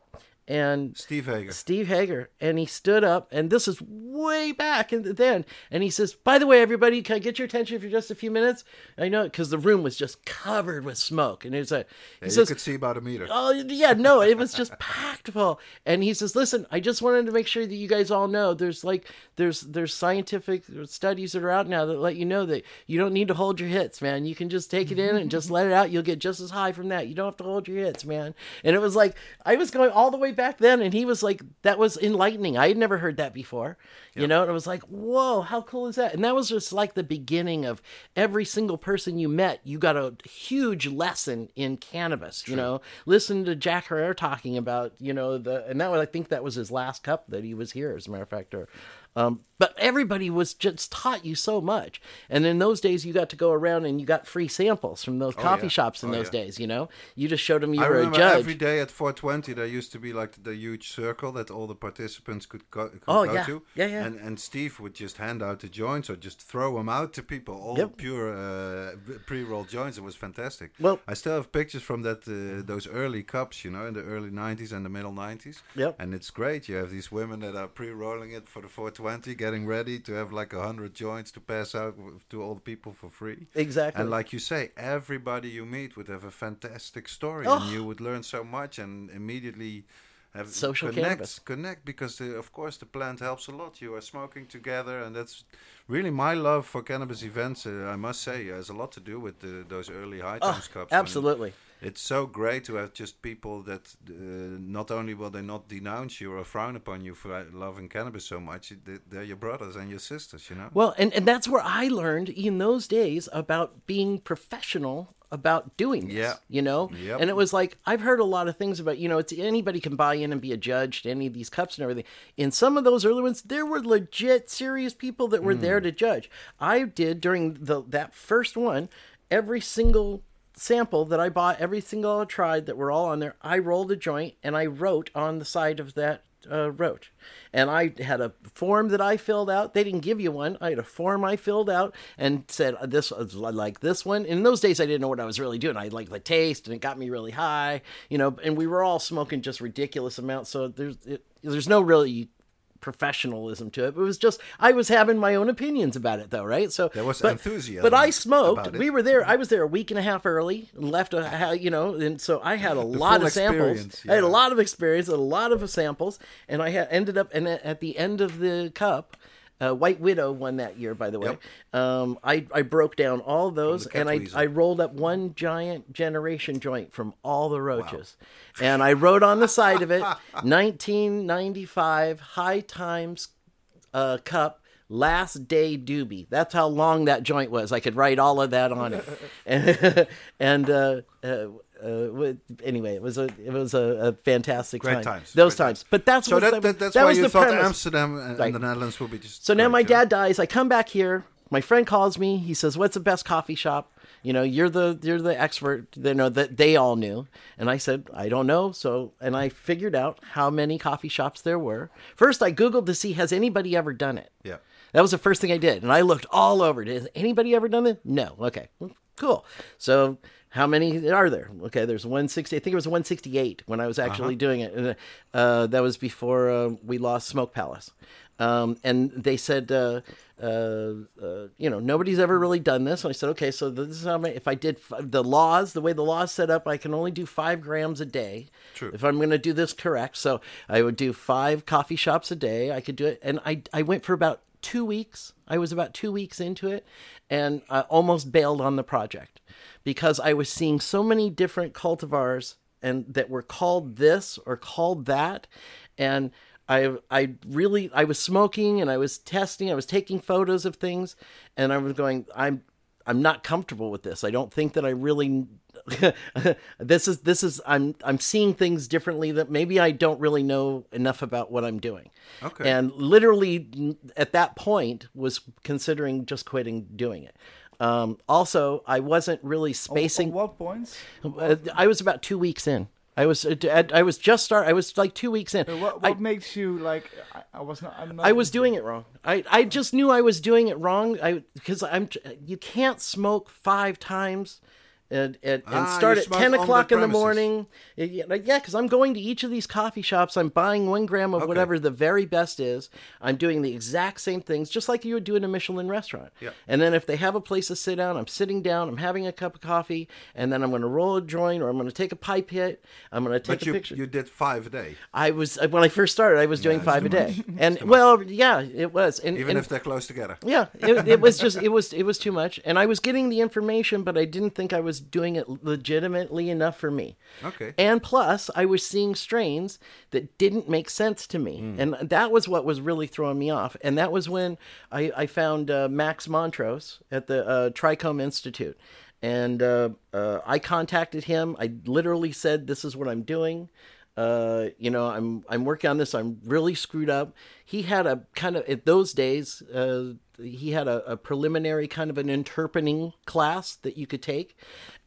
and Steve Hager. Steve Hager, and he stood up, and this is way back in the, then, and he says, "By the way, everybody, can I get your attention for just a few minutes?" I know because the room was just covered with smoke, and it's he Yeah, you says, could see about a meter. Oh yeah, no, it was just packed full. And he says, "Listen, I just wanted to make sure that you guys all know there's like there's there's scientific studies that are out now that let you know that you don't need to hold your hits, man. You can just take it in and just let it out. You'll get just as high from that. You don't have to hold your hits, man." And it was like I was going all the way back then, and he was like, "That was enlightening. I had never heard that before." You know, and it was like, "Whoa, how cool is that?" And that was just like the beginning of every single person you met. You got a huge lesson in cannabis. You know, listen to Jack Herer talking about you know the and that was I think that was his last cup that he was here as a matter of fact or um, but everybody was just taught you so much and in those days you got to go around and you got free samples from those coffee yeah. shops in Oh, those yeah. days you know you just showed them you I were a remember judge every day at 420 there used to be like the huge circle that all the participants could go, could Oh, go yeah. to. Yeah, yeah. And, and Steve would just hand out the joints or just throw them out to people, all Yep. pure uh, pre-rolled joints. It was fantastic. Well- I still have pictures from that uh, those early cups, you know, in the early 90s and the middle 90s. Yep. And it's great. You have these women that are pre-rolling it for the 420, getting ready to have like a hundred joints to pass out to all the people for free. exactly And like you say, everybody you meet would have a fantastic story, Oh. and you would learn so much, and immediately have Social connect, cannabis. connect because the, of course the plant helps a lot. You are smoking together, and that's really my love for cannabis events. Uh, I must say, has a lot to do with the, those early high Oh, times cups. I mean, absolutely it's so great to have just people that uh, not only will they not denounce you or frown upon you for loving cannabis so much, they- they're your brothers and your sisters. You know. Well, and, and that's where I learned in those days about being professional about doing this. Yeah. You know? Yep. And it was like I've heard a lot of things about, you know, it's anybody can buy in and be a judge to any of these cups and everything. In some of those early ones, there were legit serious people that were there to judge. I did during the that first one, every single sample that I bought, every single I tried that were all on there, I rolled a joint and I wrote on the side of that uh, roach. And I had a form that I filled out. They didn't give you one. I had a form I filled out and said uh, this was like this one. In those days, I didn't know what I was really doing. I liked the taste, and it got me really high, you know. And we were all smoking just ridiculous amounts. So there's it, there's no really professionalism to it. It was just I was having my own opinions about it, though, right? So There was but, enthusiasm But I smoked. We were there. I was there a week and a half early and left a you know, and so I had a lot of samples. experience, I had a lot of experience, a lot of samples, and I had ended up and at the end of the cup. Uh, White Widow won that year, by the way. Um, I, I broke down all those, and I, I rolled up one giant generation joint from all the roaches, and I wrote on the side of it, 1995 High Times uh, cup last day doobie. That's how long that joint was. I could write all of that on it. And, and uh, uh, uh, anyway, it was a it was a, a fantastic Great time. times, Those great times, but that's So what that, that, that's that why was you the thought premise. Amsterdam and, Right. the Netherlands will be just. So now my dad dies. I come back here. My friend calls me. He says, "What's the best coffee shop?" You know, you're the you're the expert. You know that they all knew, and I said, "I don't know." So, and I figured out how many coffee shops there were. First, I googled to see has anybody ever done it. Yeah. That was the first thing I did, and I looked all over. Has anybody ever done it? No. Okay, cool. So, how many are there? Okay, there's 160. I think it was 168 when I was actually doing it. And, uh, that was before uh, we lost Smoke Palace. Um, and they said, uh, uh, uh, you know, nobody's ever really done this. And I said, okay, so this is how many. If I did f- the laws, the way the laws set up, I can only do five grams a day. True. If I'm going to do this correct, so I would do five coffee shops a day. I could do it, and I I went for about two weeks. I was about two weeks into it, and I almost bailed on the project because I was seeing so many different cultivars and that were called this or called that, and I I really I was smoking and I was testing. I was taking photos of things, and I was going. I'm I'm not comfortable with this. I don't think that I really this is this is I'm I'm seeing things differently that maybe I don't really know enough about what I'm doing. Okay. And literally at that point was considering just quitting doing it. Um, also, I wasn't really spacing. what points? Uh, I was about two weeks in. I was uh, I, was just start. I was like two weeks in. So what I- makes you like? I, I was not. I'm not I was doing it wrong. I, I just knew I was doing it wrong. I because I'm you can't smoke five times and and, and Ah, start at ten on the o'clock in the morning. Yeah, because I'm going to each of these coffee shops. I'm buying one gram of Okay. whatever the very best is. I'm doing the exact same things, just like you would do in a Michelin restaurant. Yeah. And then if they have a place to sit down, I'm sitting down. I'm having a cup of coffee, and then I'm going to roll a joint, or I'm going to take a pipe hit. I'm going to take But a you picture. you did five a day, I was when I first started. I was doing it's five a day, and well, yeah, it was. And, even and- if they're close together. yeah, it, it was just it was it was too much, and I was getting the information, but I didn't think I was doing it legitimately enough for me. Okay. And plus, I was seeing strains that didn't make sense to me, Hmm. and that was what was really throwing me off. And that was when I, I found uh, Max Montrose at the uh, Trichome Institute, and uh, uh, I contacted him. I literally said, "This is what I'm doing." Uh, you know, I'm I'm working on this. I'm really screwed up. He had a kind of at those days. Uh, he had a, a preliminary kind of an interpening class that you could take,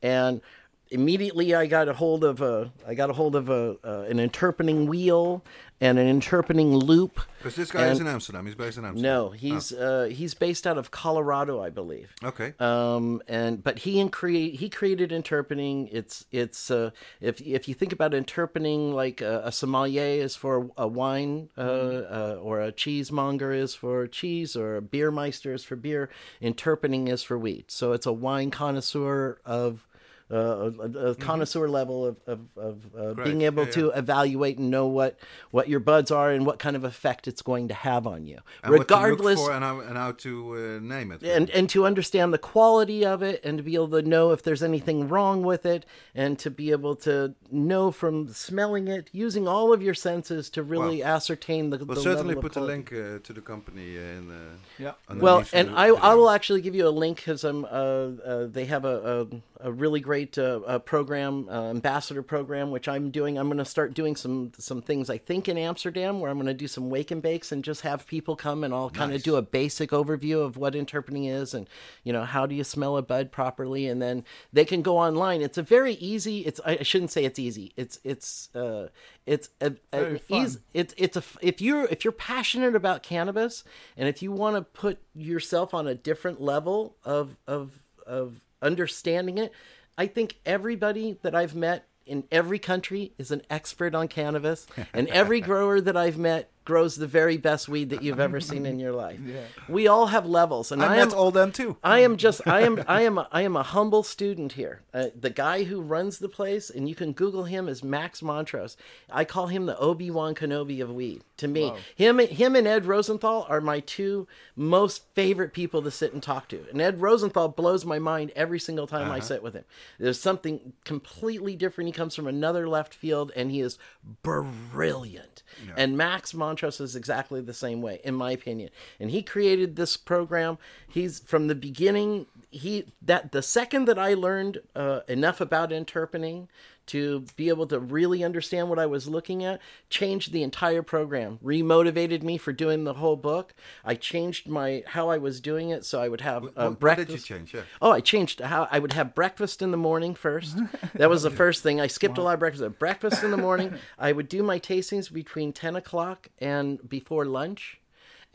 and immediately I got a hold of a I got a hold of a uh, an interpening wheel and an interpening loupe. Because this guy is in Amsterdam. He's based in Amsterdam. No, he's uh, he's based out of Colorado, I believe. Okay. Um, and but he and create he created interpening. It's it's uh, if if you think about interpening, like a, a sommelier is for a wine, uh, uh, or a cheesemonger is for cheese, or a beer meister is for beer. Interpening is for wheat. So it's a wine connoisseur of. Uh, a, a connoisseur level of, of, of uh, being able Yeah, to evaluate and know what, what your buds are and what kind of effect it's going to have on you, and what to look regardless for and how, and how to uh, name it. and and to understand the quality of it and to be able to know if there's anything wrong with it and to be able to know from smelling it using all of your senses to really ascertain the, we'll the certainly level put the quality. link uh, to the company uh, in the. Yeah. well and the I, I will actually give you a link because i'm uh, uh, they have a, a, a really great uh, uh, program uh, ambassador program which i'm doing. I'm going to start doing some some things i think in amsterdam where i'm going to do some wake and bakes and just have people come and i'll kind of Nice. do a basic overview of what interpening is and you know how do you smell a bud properly? And then they can go online. It's a very easy it's i shouldn't say it's easy. It's it's uh it's a, a easy it's it's a if you're if you're passionate about cannabis and if you want to put yourself on a different level of of of understanding it i think everybody that i've met in every country is an expert on cannabis and every grower that i've met grows the very best weed that you've ever seen in your life Yeah. we all have levels and I i, am all them too. I am just I am I am a, I am a humble student here. Uh, the guy who runs the place, and you can Google him is Max Montrose. I call him the Obi Wan Kenobi of weed. To me, him him and Ed Rosenthal are my two most favorite people to sit and talk to. And Ed Rosenthal blows my mind every single time I sit with him. There's something completely different. He comes from another left field, and he is brilliant. And Max Montrose is exactly the same way, in my opinion. And he created this program. He's from the beginning. He that the second that I learned uh, enough about interpening to be able to really understand what I was looking at, changed the entire program. Remotivated me for doing the whole book. I changed my how I was doing it, so I would have uh, what, what breakfast. did you change? Yeah. Oh, I changed how I would have breakfast in the morning first. That was the first thing. I skipped a lot of breakfast. At breakfast in the morning, I would do my tastings between ten o'clock and before lunch,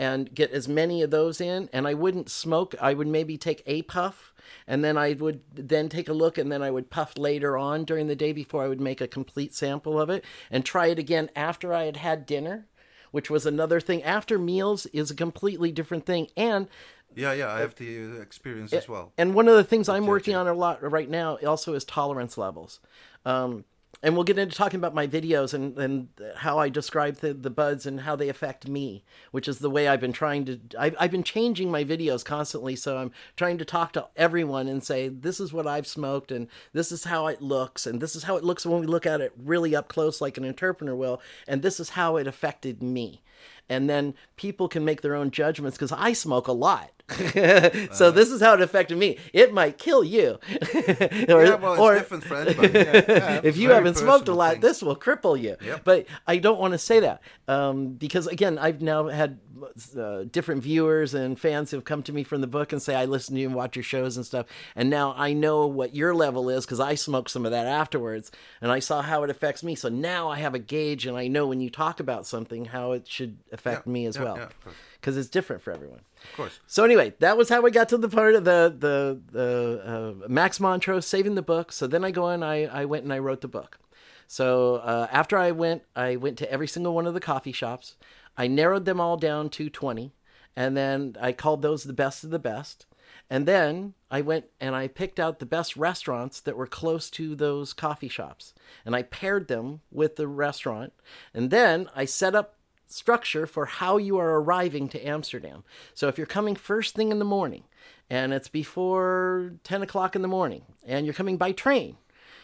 and get as many of those in. And I wouldn't smoke. I would maybe take a puff, and then I would then take a look, and then I would puff later on during the day before I would make a complete sample of it and try it again after I had had dinner. Which was another thing. After meals is a completely different thing, and Yeah, yeah. I have the experience as well. and one of the things I'm working on a lot right now also is tolerance levels. Um, and we'll get into talking about my videos and, and how I describe the, the buds and how they affect me, which is the way I've been trying to. I've, I've been changing my videos constantly. So I'm trying to talk to everyone and say, this is what I've smoked and this is how it looks. And this is how it looks when we look at it really up close, like an interpener will. And this is how it affected me and then people can make their own judgments because I smoke a lot. so this is how it affected me. It might kill you. or, yeah, well, it's or- different for anybody. if you haven't smoked a lot, thing. this will cripple you. Yep. But I don't want to say that um, because, again, I've now had uh, different viewers and fans who've come to me from the book and say, I listen to you and watch your shows and stuff. And now I know what your level is because I smoked some of that afterwards and I saw how it affects me. So now I have a gauge and I know when you talk about something how it should affect Yeah, me as yeah, well yeah. Because it's different for everyone. Of course. So anyway, that was how we got to the part of the the, the uh, Max Montrose saving the book. So then I go in, I I went and I wrote the book. So uh, after I went, I went to every single one of the coffee shops. I narrowed them all down to twenty, and then I called those the best of the best. And then I went and I picked out the best restaurants that were close to those coffee shops, and I paired them with the restaurant. And then I set up structure for how you are arriving to Amsterdam. So if you're coming first thing in the morning and it's before 10 o'clock in the morning and you're coming by train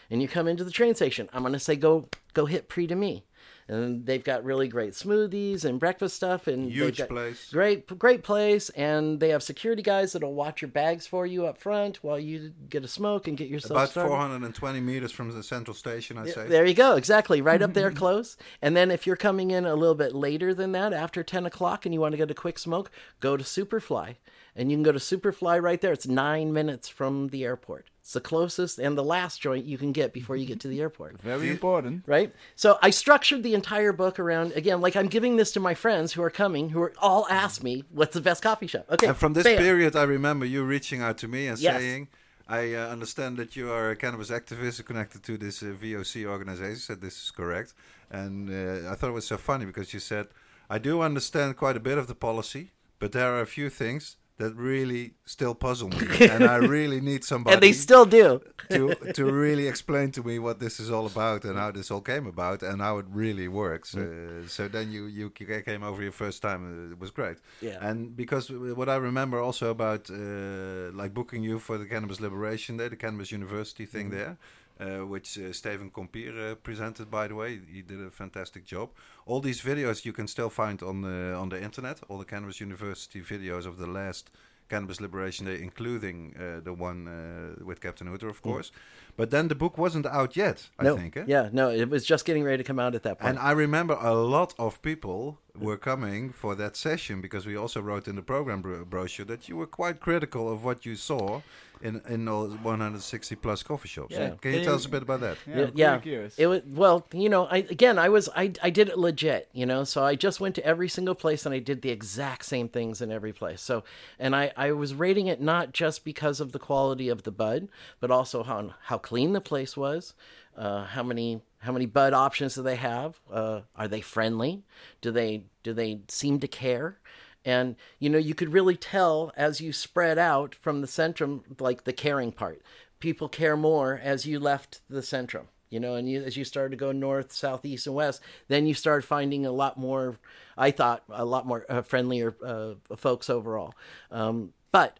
and you come into the train station, I'm going to say go go hit Prix d'Ami. And they've got really great smoothies and breakfast stuff and Huge place. Great great place and they have security guys that'll watch your bags for you up front while you get a smoke and get yourself About started. 420 meters from the central station, I'd say. There you go. Exactly. Right up there close. And then if you're coming in a little bit later than that, after 10 o'clock, and you want to get a quick smoke, go to Superfly. And you can go to Superfly right there. It's nine minutes from the airport. It's the closest and the last joint you can get before you get to the airport. Very important. Right? So I structured the entire book around, again, like I'm giving this to my friends who are coming, who are all ask me, what's the best coffee shop? Okay. And from this bam. period, I remember you reaching out to me and Yes. saying, I uh, understand that you are a cannabis activist connected to this uh, VOC organization. Said this is correct. And uh, I thought it was so funny because you said, I do understand quite a bit of the policy, but there are a few things that really still puzzle me. and I really need somebody And they still do. to, to really explain to me what this is all about and how this all came about and how it really works. Mm. Uh, so then you, you came over your first time. uh, It was great. Yeah. And because what I remember also about uh, like booking you for the Cannabis Liberation Day, the Cannabis University thing Mm-hmm. there. Uh, which uh, Steven Compier uh, presented, by the way, he did a fantastic job. All these videos you can still find on the on the internet. All the Cannabis University videos of the last Cannabis Liberation Day, including uh, the one uh, with Captain Hooter, of course. But then the book wasn't out yet, I Mm. no. think. eh? Yeah, no, it was just getting ready to come out at that point. And I remember a lot of people were coming for that session because we also wrote in the program bro- brochure that you were quite critical of what you saw in in all 160 plus coffee shops. Yeah. Can you tell us a bit about that? Yeah, Yeah, yeah. It was well, you know, I again, I was I I did it legit, you know, so I just went to every single place and I did the exact same things in every place. So, and I I was rating it not just because of the quality of the bud, but also how how clean the place was, uh, how many how many bud options do they have? Uh, are they friendly? Do they do they seem to care? And you know, you could really tell as you spread out from the centrum, like the caring part. People care more as you left the centrum, you know, and you, as you started to go north, south, east, and west, then you start finding a lot more. I thought a lot more uh, friendlier uh, folks overall. Um, but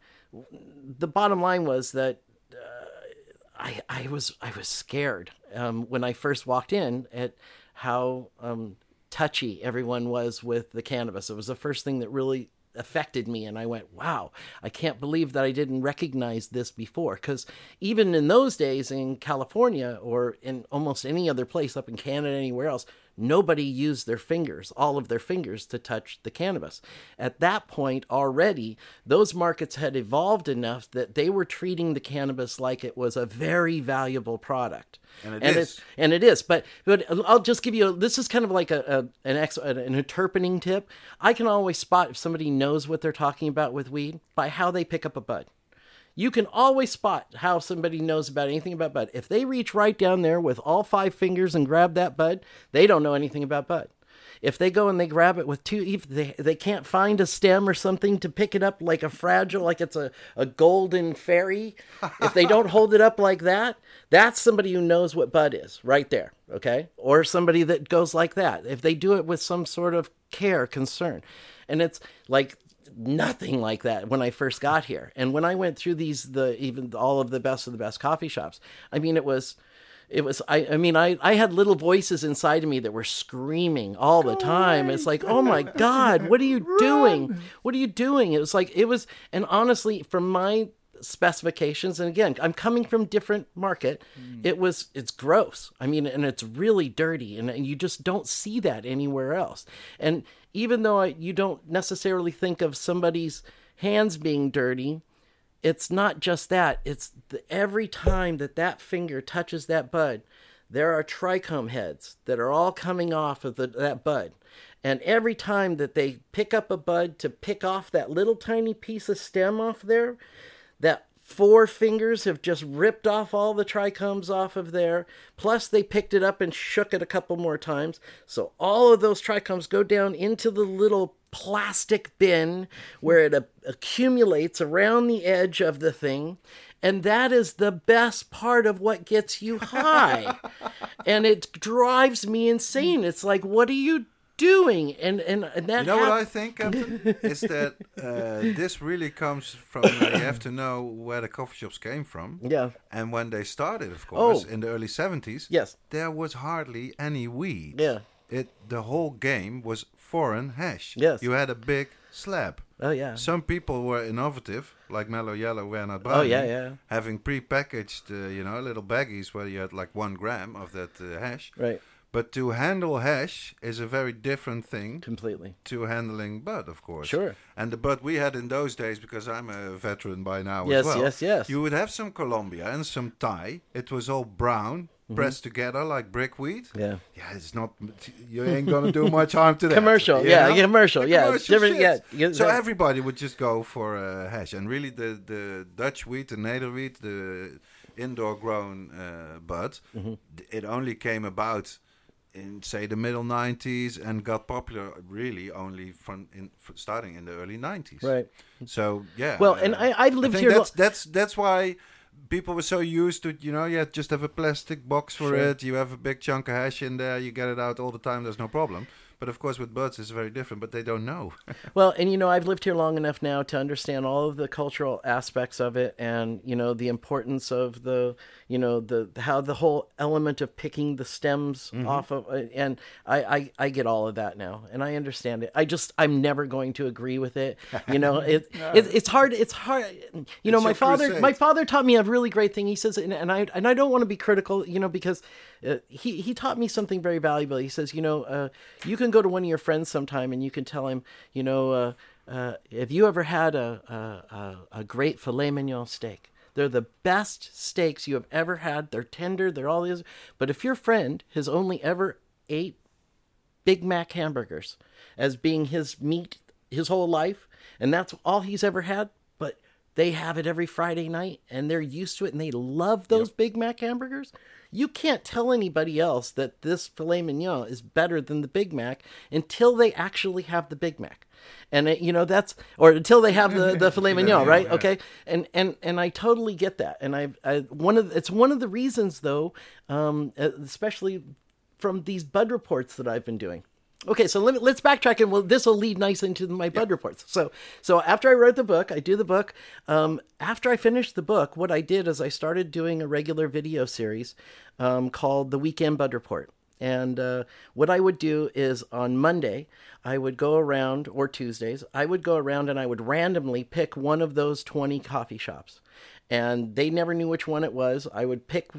the bottom line was that I, I was I was scared um, when I first walked in at how um, touchy everyone was with the cannabis. It was the first thing that really affected me, and I went, "Wow, I can't believe that I didn't recognize this before." Because even in those days in California or in almost any other place up in Canada, anywhere else, nobody used their fingers, all of their fingers, to touch the cannabis. At that point, already, those markets had evolved enough that they were treating the cannabis like it was a very valuable product. And it and is. It, and it is. But but I'll just give you. A, this is kind of like a, a an ex, an interpening tip. I can always spot if somebody knows what they're talking about with weed by how they pick up a bud. You can always spot how somebody knows about anything about bud. If they reach right down there with all five fingers and grab that bud, they don't know anything about bud. If they go and they grab it with two, if they, they can't find a stem or something to pick it up like a fragile, like it's a, a golden fairy, if they don't hold it up like that, that's somebody who knows what bud is right there. Okay. Or somebody that goes like that. If they do it with some sort of care, concern. And it's like nothing like that when I first got here. And when I went through these, the even all of the best of the best coffee shops, I mean, it was it was I, I mean I, I had little voices inside of me that were screaming all the time. It's like oh my god. What are you doing? What are you doing? It was like it was and honestly from my specifications and again i'm coming from different market hmm. it was it's gross. I mean and it's really dirty and, and you just don't see that anywhere else. And even though I, you don't necessarily think of somebody's hands being dirty it's not just that it's the, every time that that finger touches that bud there are trichome heads that are all coming off of the, that bud. And every time that they pick up a bud to pick off that little tiny piece of stem off there that four fingers have just ripped off all the trichomes off of there. Plus they picked it up and shook it a couple more times. So all of those trichomes go down into the little plastic bin where it a- accumulates around the edge of the thing and that is the best part of what gets you high and it drives me insane it's like what are you doing and and, and that You know what I think, Captain? is that uh, this really comes from uh, you have to know where the coffee shops came from. yeah And when they started, of course, Oh. in the early 70s, yes there was hardly any weed. yeah It the whole game was foreign hash. Yes. You had a big slab. oh yeah Some people were innovative, like Mellow Yellow, Wernard oh yeah yeah having pre-packaged, uh, you know, little baggies where you had like one gram of that uh, hash. right But to handle hash is a very different thing completely to handling bud, of course. Sure. And the bud we had in those days, because I'm a veteran by now Yes, as well. Yes, yes, yes. You would have some Colombia and some Thai. It was all brown, pressed together like brickweed. Mm-hmm. yeah Yeah, it's not. You ain't gonna do much harm to that. Commercial, you yeah, commercial, The yeah, commercial different- yeah, So everybody would just go for uh, hash, and really the the Dutch wheat, the native wheat, the indoor grown uh, bud, Mm-hmm. it only came about in say the middle 90s and got popular really only from in starting in the early 90s right so yeah Well, and I- I've lived think here lo- that's that's that's why people were so used to you know yeah just have a plastic box for Sure. it. You have a big chunk of hash in there. You get it out all the time. There's no problem but of course with birds, it's very different but they don't know Well, and you know, I've lived here long enough now to understand all of the cultural aspects of it, and you know, the importance of the, you know, the how the whole element of picking the stems off of, uh, and I, I I get all of that now, and I understand it. I just I'm never going to agree with it. You know, it, it it's hard. It's hard. You know, my father crusade. my father taught me a really great thing. He says, and, and I and I don't want to be critical, you know, because uh, he he taught me something very valuable. He says, you know, uh, you can go to one of your friends sometime and you can tell him, you know, uh, uh, have you ever had a a, a, a great filet mignon steak? They're the best steaks you have ever had. They're tender. They're all these. But if your friend has only ever ate Big Mac hamburgers as being his meat his whole life, and that's all he's ever had. They have it every Friday night, and they're used to it, and they love those Big Mac hamburgers. You can't tell anybody else that this filet mignon is better than the Big Mac until they actually have the Big Mac, and it, you know that's or until they have the the filet mignon, mignon, right? yeah. Okay, and and and I totally get that, and I, I one of it's one of the reasons though, um, especially from these bud reports that I've been doing. Okay, so let me, let's backtrack, and well, this will lead nicely into my bud reports. So, so after I wrote the book, I do the book. Um, after I finished the book, what I did is I started doing a regular video series um, called the Weekend Bud Report. And uh, what I would do is on Monday, I would go around, or Tuesdays, I would go around and I would randomly pick one of those 20 coffee shops. And they never knew which one it was. I would pick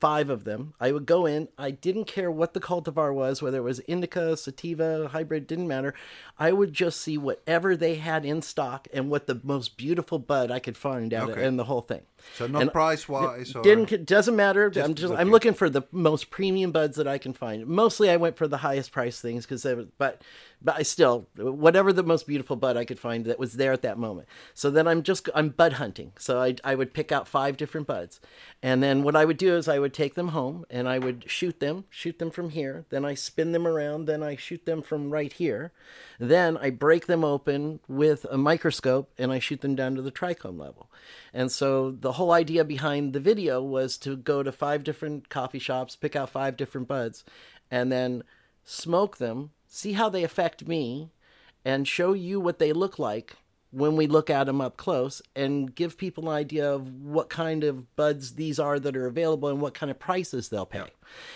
five of them. I would go in. I didn't care what the cultivar was, whether it was indica, sativa, hybrid, didn't matter. I would just see whatever they had in stock and what the most beautiful bud I could find out Okay. in the whole thing. so not And- price wise or Didn't doesn't matter. I'm just I'm looking. looking for the most premium buds that I can find. Mostly I went for the highest price things because but but I still whatever the most beautiful bud I could find that was there at that moment. So then I'm just I'm bud hunting. So I I would pick out five different buds, and then what I would do is I would take them home and I would shoot them, shoot them from here. Then I spin them around. Then I shoot them from right here. Then I break them open with a microscope and I shoot them down to the trichome level. And so the whole idea behind the video was to go to five different coffee shops, pick out five different buds, and then smoke them, see how they affect me, and show you what they look like when we look at them up close and give people an idea of what kind of buds these are that are available and what kind of prices they'll pay.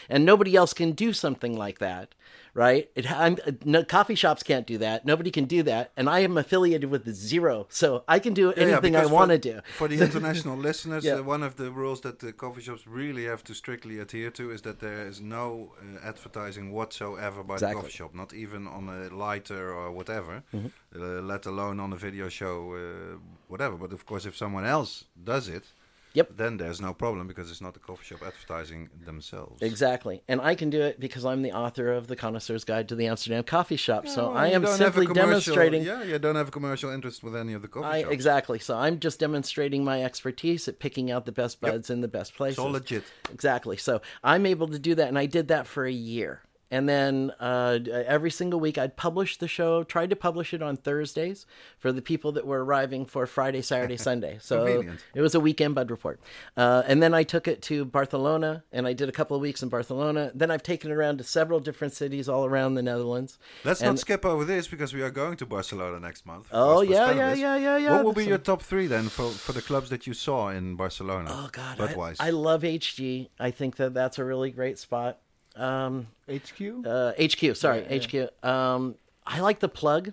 And nobody else can do something like that, right? It, I'm, no, coffee shops can't do that. Nobody can do that. And I am affiliated with the zero, so I can do Yeah, yeah, anything I want to do. For the international listeners, Yeah. uh, one of the rules that the coffee shops really have to strictly adhere to is that there is no uh, advertising whatsoever by the coffee shop, not even on a lighter or whatever, Mm-hmm. uh, let alone on a video show, uh, whatever. But of course, if someone else does it, Yep. then there's no problem because it's not the coffee shop advertising themselves. Exactly. And I can do it because I'm the author of The Connoisseur's Guide to the Amsterdam Coffee Shop. so Oh, I am don't have a simply demonstrating. Yeah, you don't have a commercial interest with any of the coffee I, shops. exactly. So I'm just demonstrating my expertise at picking out the best Yep. buds in the best places. It's all legit. Exactly. So I'm able to do that, and I did that for a year. And then uh, every single week, I'd publish the show. Tried to publish it on Thursdays for the people that were arriving for Friday, Saturday, Sunday. So Convenient. it was a weekend bud report. Uh, and then I took it to Barcelona, and I did a couple of weeks in Barcelona. Then I've taken it around to several different cities all around the Netherlands. Let's And- not skip over this because we are going to Barcelona next month. Oh, yeah, yeah, yeah, yeah, yeah. What will be your top three then for, for the clubs that you saw in Barcelona? Oh God, Budweiser. I, I love HG. I think that that's a really great spot. Um, HQ. uh, HQ, sorry, HQ. Um, I like the plug.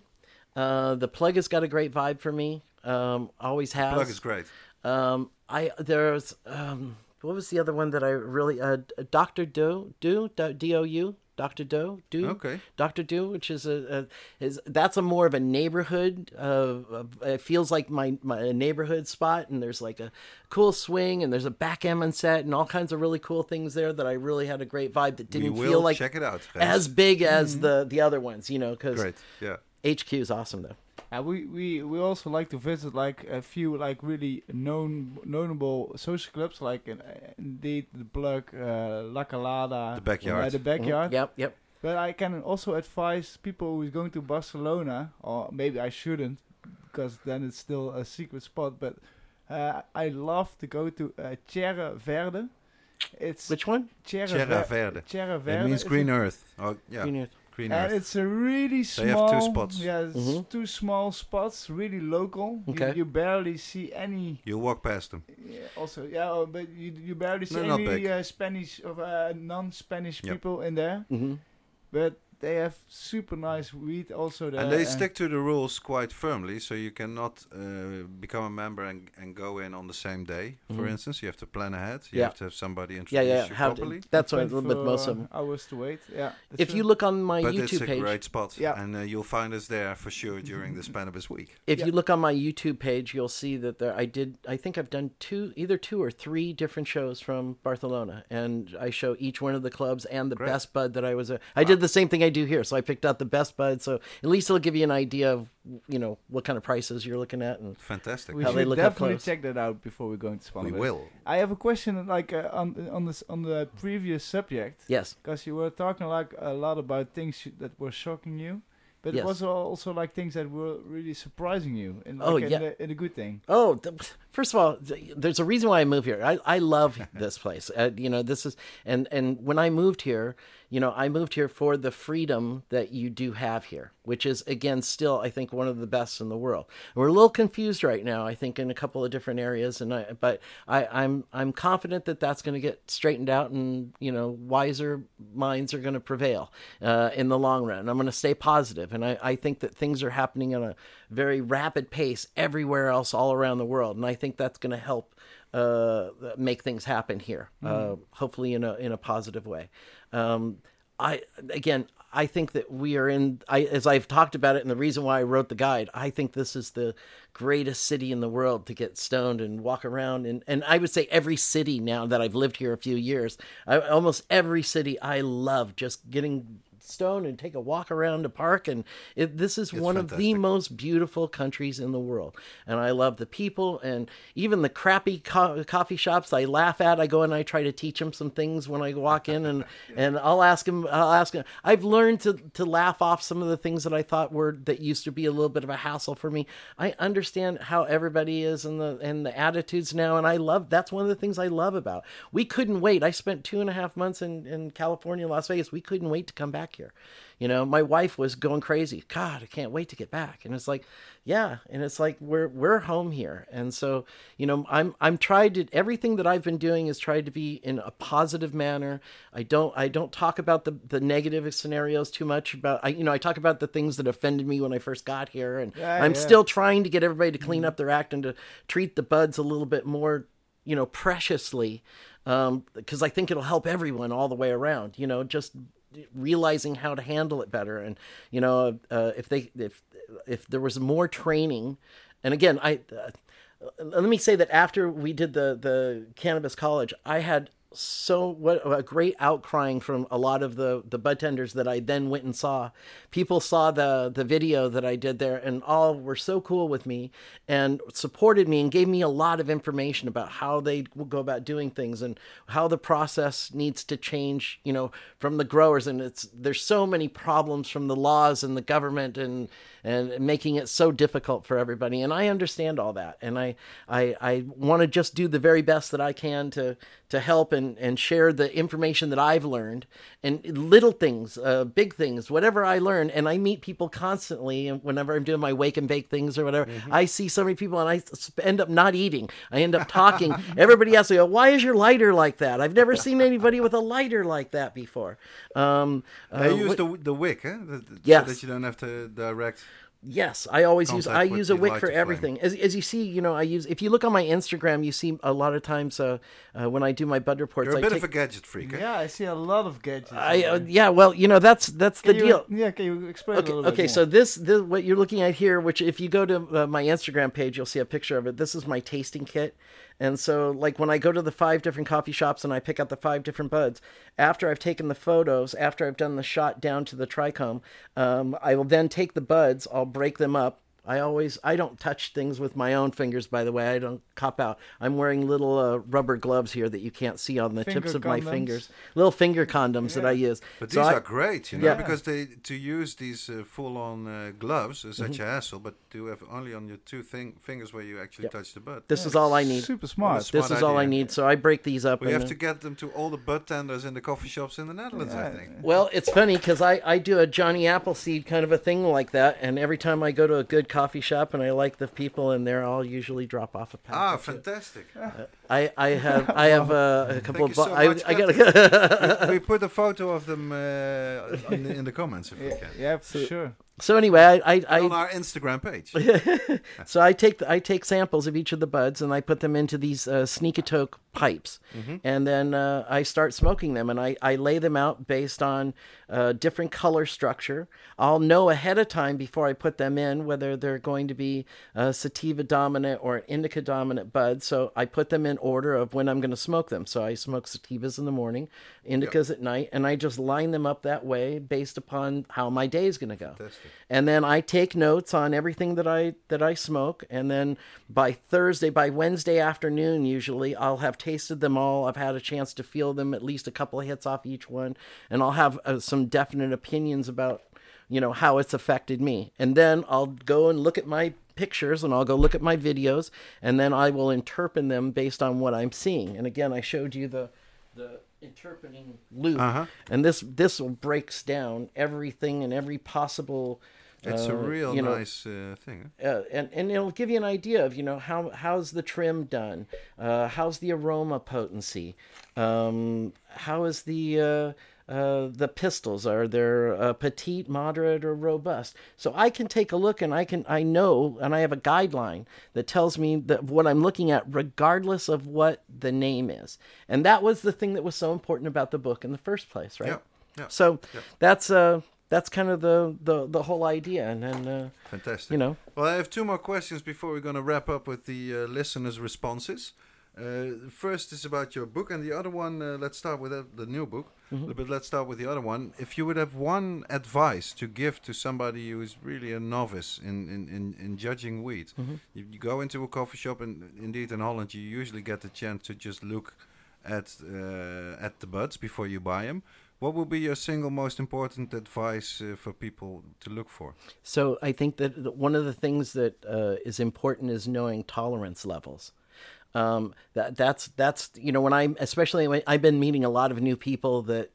Uh, the plug has got a great vibe for me. Um, always has. Plug is great. Um, I there's um, what was the other one that I really uh, Doctor Do Do D O U Doctor Doe, Do Okay. Doctor Do, which is a, a is that's a more of a neighborhood. Uh, it feels like my my neighborhood spot, and there's like a cool swing, and there's a backgammon set, and all kinds of really cool things there that I really had a great vibe that didn't feel like check it out. as big as the the other ones, you know, because great. Yeah. HQ is awesome though. And we, we, we also like to visit like a few like really known notable social clubs like in, indeed the Plug, uh, La Calada, The Backyard. uh, the backyard. Yep, yep. But I can also advise people who's going to Barcelona, or maybe I shouldn't, because then it's still a secret spot. But uh, I love to go to uh, Tierra Verde. It's Which one? Tierra, Terra Ver- Verde. Tierra Verde. It means green a- earth. Oh, yeah. Green Earth. Green and earth. it's a really They small. have two spots. Yeah, it's Mhm. two small spots, really local. You- Okay. You, barely see any. You walk past them. Yeah, also, yeah, oh, but you you barely see No, any uh, Spanish or uh, non-Spanish Yep. people in there. Mm-hmm. But they have super nice weed also there. and they stick to the rules quite firmly, so you cannot uh, become a member and, and go in on the same day. For Mhm. instance, you have to plan ahead. You Yeah. have to have somebody Yeah, introduce yeah. you How properly. that's a little bit uh, hours to wait. Yeah. If true. you look on my but it's YouTube a page, great spot, Yeah. and uh, you'll find us there for sure during the Spannabis week. if Yeah. you look on my YouTube page, you'll see that there I did. I think I've done two, either two or three different shows from Barcelona, and I show each one of the clubs and the Great. best bud that I was. A, I did the same thing I do here, so I picked out the best bud. So at least it'll give you an idea of you know what kind of prices you're looking at, and Fantastic. we how they should look up definitely close. check that out before we go into we will. I have a question, like uh, on on this on the previous subject, yes, because you were talking like a lot about things that were shocking you, but Yes. it was also like things that were really surprising you, in, like Oh, in, yeah. a, in a good thing. Oh, th- first of all, th- there's a reason why I moved here. I, I love this place. Uh, you know, this is and and when I moved here, you know, I moved here for the freedom that you do have here, which is again still I think one of the best in the world. We're a little confused right now, I think, in a couple of different areas, and I but I, I'm I'm confident that that's going to get straightened out, and you know, wiser minds are going to prevail uh, in the long run. I'm going to stay positive, and I, I think that things are happening at a very rapid pace everywhere else all around the world, and I think that's going to help uh, make things happen here. Uh, hopefully, in a in a positive way. Um, I again, I think that we are in. I as I've talked about it, and the reason why I wrote the guide, I think this is the greatest city in the world to get stoned and walk around. And and I would say every city now that I've lived here a few years, I, almost every city I love just getting stoned and take a walk around the park and it, this is one of the most beautiful countries in the world. And i love the people and even the crappy co- coffee shops i laugh at i go and i try to teach them some things when i walk in and and i'll ask them i'll ask them i've learned to to laugh off some of the things that i thought were that used to be a little bit of a hassle for me. I understand how everybody is and the and the attitudes now and i love that's one of the things i love about. We couldn't wait. I spent two and a half months in in california las vegas. We couldn't wait to come back here. You know, my wife was going crazy. God, I can't wait to get back. And it's like, yeah, and it's like we're we're home here. And so, you know, I'm I'm tried to everything that I've been doing is tried to be in a positive manner. I don't I don't talk about the the negative scenarios too much about I you know, I talk about the things that offended me when I first got here and Yeah, I'm yeah. still trying to get everybody to clean mm-hmm. up their act and to treat the buds a little bit more, you know, preciously um, because I think it'll help everyone all the way around. You know, just realizing how to handle it better, and you know, uh, if they if if there was more training, and again, I uh, let me say that after we did the the cannabis college, I had so what a great outcrying from a lot of the the bud tenders that I then went and saw. People saw the the video that I did there and all were so cool with me and supported me and gave me a lot of information about how they go about doing things and how the process needs to change, you know, from the growers and it's there's so many problems from the laws and the government and and making it so difficult for everybody and I understand all that and I I I want to just do the very best that I can to to help and, and share the information that I've learned and little things, uh, big things, whatever I learn. And I meet people constantly. And whenever I'm doing my wake and bake things or whatever, I see so many people and I end up not eating. I end up talking. Everybody asks me, why is your lighter like that? I've never seen anybody with a lighter like that before. Um, They uh, use the the wick, huh? The- the- Yes. So that you don't have to direct. Yes, I always use I use a wick lighter for everything. As as you see, you know, I use if you look on my Instagram, you see a lot of times uh, uh, when I do my bud reports, You're a I bit take, of a gadget freak, eh? Yeah, I see a lot of gadgets. I uh, yeah, well, you know, that's that's the you- deal. Yeah, can you explain Okay, a little bit? okay. So this, this, what you're looking at here, which if you go to uh, my Instagram page, you'll see a picture of it. This is my tasting kit, and so like when I go to the five different coffee shops and I pick out the five different buds, after I've taken the photos, after I've done the shot down to the trichome, um, I will then take the buds. I'll break them up. I always I don't touch things with my own fingers. By the way, I don't cop out. I'm wearing little uh, rubber gloves here that you can't see on the tips Finger of my fingers. Little finger condoms that I use. But So these I- are great, you know, Yeah. because they to use these uh, full-on uh, gloves is Mm-hmm. such a hassle. But to have only on your two thing- fingers where you actually Yep. touch the butt. This is all I need. Super smart. Smart This is all I need. So I break these up. We and, have to get them to all the bud tenders in the coffee shops in the Netherlands, I think. Well, it's funny because I, I do a Johnny Appleseed kind of a thing like that, and every time I go to a good coffee shop and I like the people in there, I'll usually drop off a pack. Ah, or two. fantastic. I, I have I have uh, a couple Thank of you bu- so much, I, I got we, we put a photo of them uh, in, the, in the comments if we can. yeah, for sure. So anyway I I, on our Instagram page. so I take I take samples of each of the buds and I put them into these uh, Sneakatoke pipes, and then uh, I start smoking them and I, I lay them out based on uh, different color structure. I'll know ahead of time before I put them in whether they're going to be a sativa dominant or an indica dominant bud. So I put them in order of when I'm going to smoke them. So I smoke sativas in the morning, indicas at night, and I just line them up that way based upon how my day is going to go Fantastic. And then I take notes on everything that I that I smoke, and then by Thursday, by Wednesday afternoon, usually I'll have tasted them all. I've had a chance to feel them, at least a couple of hits off each one, and I'll have uh, some definite opinions about you know how it's affected me, and then I'll go and look at my pictures and I'll go look at my videos and then I will interpret them based on what I'm seeing. And again, I showed you the the interpening loupe Uh-huh. and this this will breaks down everything and every possible It's a uh, real you know, nice uh, thing. uh, and and it'll give you an idea of you know how how's the trim done, uh, how's the aroma potency, um, how is the uh, the pistils are they uh, petite, moderate, or robust? So I can take a look and I can I know and I have a guideline that tells me that what I'm looking at, regardless of what the name is. And that was the thing that was so important about the book in the first place, right? Yeah, yeah. So that's uh that's kind of the the the whole idea, and then uh, Fantastic. you know. Well, I have two more questions before we're going to wrap up with the uh, listeners' responses. Uh, first is about your book, and the other one, uh, let's start with uh, the new book. But let's start with the other one. If you would have one advice to give to somebody who is really a novice in, in, in, in judging weed, you, you go into a coffee shop, and indeed in Holland, you usually get the chance to just look at uh, at the buds before you buy them. What would be your single most important advice uh, for people to look for? So I think that one of the things that uh, is important is knowing tolerance levels. Um, that that's that's you know when I'm especially when I've been meeting a lot of new people that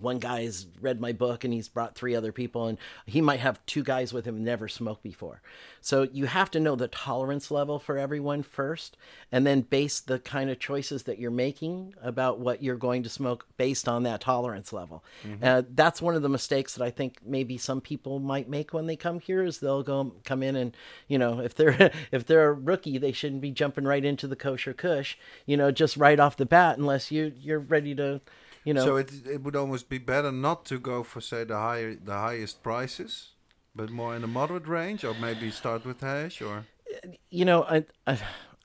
one guy's read my book and he's brought three other people and he might have two guys with him never smoked before so you have to know the tolerance level for everyone first and then base the kind of choices that you're making about what you're going to smoke based on that tolerance level mm-hmm. uh, that's one of the mistakes that i think maybe some people might make when they come here is they'll go come in and you know if they're if they're a rookie they shouldn't be jumping right into the kosher kush you know just right off the bat unless you you're ready to you know. So it it would almost be better not to go for say the higher the highest prices, but more in a moderate range, or maybe start with hash, or. You know, I, I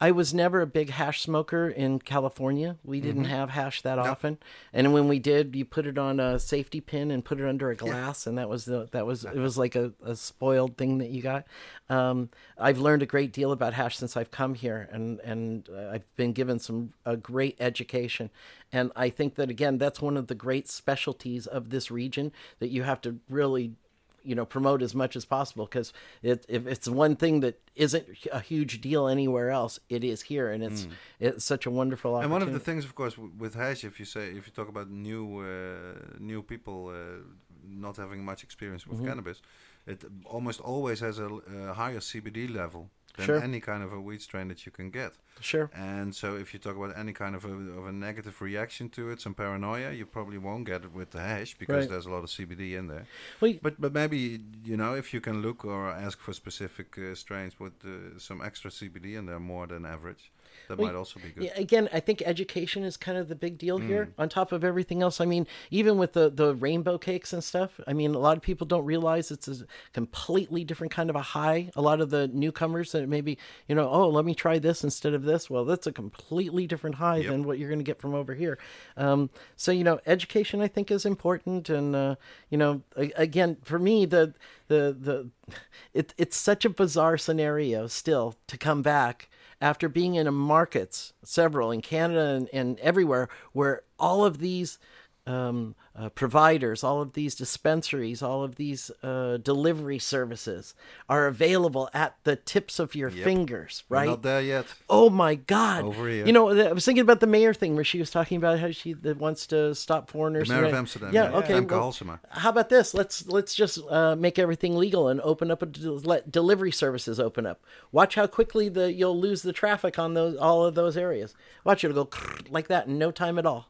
I was never a big hash smoker in California. We didn't mm-hmm. have hash that often, and when we did, you put it on a safety pin and put it under a glass, yeah. and that was the that was it was like a, a spoiled thing that you got. Um, I've learned a great deal about hash since I've come here, and and I've been given some a great education, and I think that again, that's one of the great specialties of this region that you have to really you know promote as much as possible because it, if it's one thing that isn't a huge deal anywhere else it is here and it's mm. it's such a wonderful opportunity. and one of the things of course with hash if you say if you talk about new uh, new people uh, not having much experience with mm-hmm. cannabis it almost always has a, a higher cbd level than sure. any kind of a weed strain that you can get. Sure. And so if you talk about any kind of a, of a negative reaction to it, some paranoia, you probably won't get it with the hash because right. there's a lot of CBD in there. Well, but but maybe you know if you can look or ask for specific uh, strains with uh, some extra CBD in there more than average. That well, might also be good. Yeah, again, I think education is kind of the big deal mm. here. On top of everything else, I mean, even with the the rainbow cakes and stuff. I mean, a lot of people don't realize it's a completely different kind of a high. A lot of the newcomers that maybe you know, oh, let me try this instead of this. Well, that's a completely different high yep. than what you're going to get from over here. Um, so you know, education I think is important, and uh, you know, again, for me, the the the it, it's such a bizarre scenario still to come back after being in markets, several in Canada and, and everywhere, where all of these um, uh, providers, all of these dispensaries, all of these uh, delivery services are available at the tips of your yep. fingers, right? We're not there yet. Oh my God! Over here. You know, I was thinking about the mayor thing where she was talking about how she wants to stop foreigners. The mayor of Amsterdam. Yeah. yeah. Okay. Well, how about this? Let's let's just uh, make everything legal and open up a let delivery services open up. Watch how quickly the you'll lose the traffic on those all of those areas. Watch it go like that in no time at all.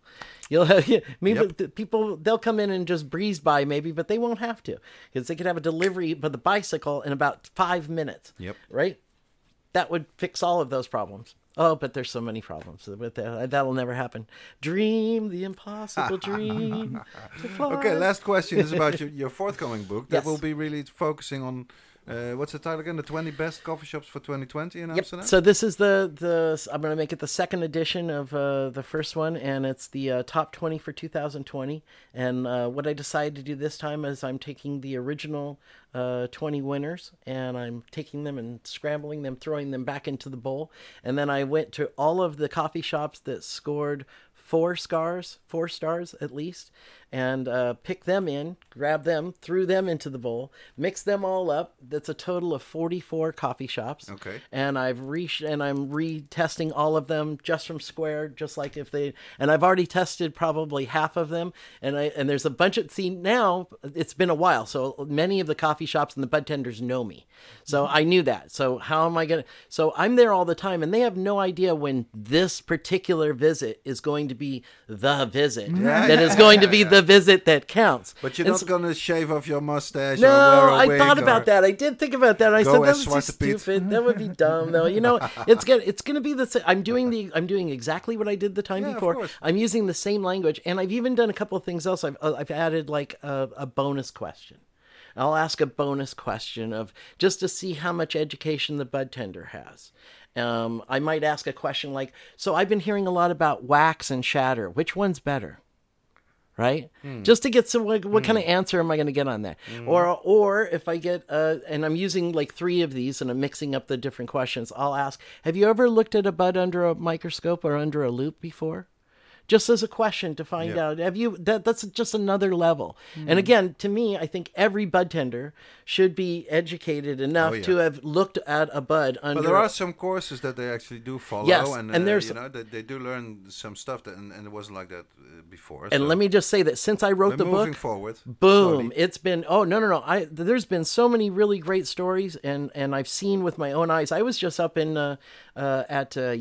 You'll have, maybe yep. people they'll come in and just breeze by maybe, but they won't have to because they could have a delivery by the bicycle in about five minutes. Yep. Right. That would fix all of those problems. Oh, but there's so many problems with that. That'll never happen. Dream the impossible dream. okay, last question is about your, your forthcoming book that yes. will be really focusing on uh, what's the title again? The 20 best coffee shops for 2020 in yep. Amsterdam. So this is the the I'm going to make it the second edition of uh, the first one, and it's the uh, top 20 for 2020. And uh, what I decided to do this time is I'm taking the original uh, 20 winners, and I'm taking them and scrambling them, throwing them back into the bowl, and then I went to all of the coffee shops that scored four stars, four stars at least, and uh, pick them in, grab them, threw them into the bowl, mix them all up. That's a total of 44 coffee shops. Okay. And I've re and I'm retesting all of them just from Square, just like if they and I've already tested probably half of them. And I and there's a bunch of see now it's been a while, so many of the coffee shops and the bud tenders know me, so mm-hmm. I knew that. So how am I gonna? So I'm there all the time, and they have no idea when this particular visit is going to be the visit yeah, that is going to be the visit that counts. But you're and not so, going to shave off your mustache. No, I thought about that. I did think about that. I said that would be stupid. that would be dumb, though. You know, it's gonna it's gonna be the same. I'm doing the I'm doing exactly what I did the time yeah, before. I'm using the same language, and I've even done a couple of things else. I've uh, I've added like a, a bonus question. I'll ask a bonus question of just to see how much education the bud tender has. Um, I might ask a question like, "So I've been hearing a lot about wax and shatter. Which one's better?" Right? Mm. Just to get some what, what mm. kind of answer am I going to get on that? Mm. Or or if I get uh and I'm using like three of these and I'm mixing up the different questions, I'll ask, have you ever looked at a bud under a microscope or under a loupe before? Just as a question to find Yeah. out. Have you that that's just another level. Hmm. And again, to me, I think every bud tender should be educated enough Oh, yeah. to have looked at a bud under But there are some courses that they actually do follow, Yes, and, and uh, there's- you know they, they do learn some stuff, that, and, and it wasn't like that uh, before. and so let me just say that since I wrote we're the moving book, forward. boom slowly. it's been oh no no no i there's been so many really great stories and and i've seen with my own eyes i was just up in uh, uh at uh,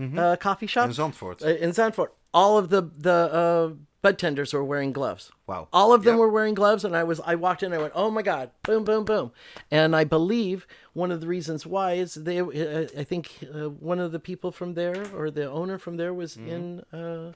yanks uh, coffee shop Mm-hmm. in Zandvoort. uh, in Zandvoort. all of the the uh bud tenders were wearing gloves Wow. all of them Yep. were wearing gloves and i was i walked in i went oh my god boom boom boom and i believe one of the reasons why is they uh, i think uh, one of the people from there or the owner from there was Mm-hmm. in uh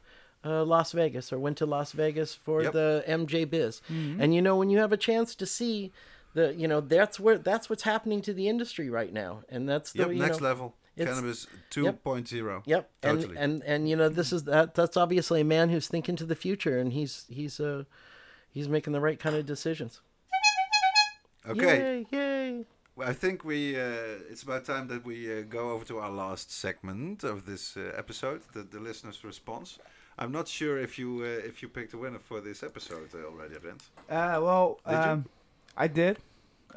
uh, Las Vegas or went to Las Vegas for Yep. the MJ Biz. And you know when you have a chance to see the you know that's where that's what's happening to the industry right now. And that's the Yep, next know, level. It's- Cannabis 2.0. Yep. Totally. And and and you know this is that that's obviously a man who's thinking to the future and he's he's uh he's making the right kind of decisions. okay. Yay, yay. Well, I think we uh, it's about time that we uh, go over to our last segment of this uh, episode, the, the listener's response. I'm not sure if you uh, if you picked a winner for this episode uh, already, Brent. Uh, well, Did you? um, I did.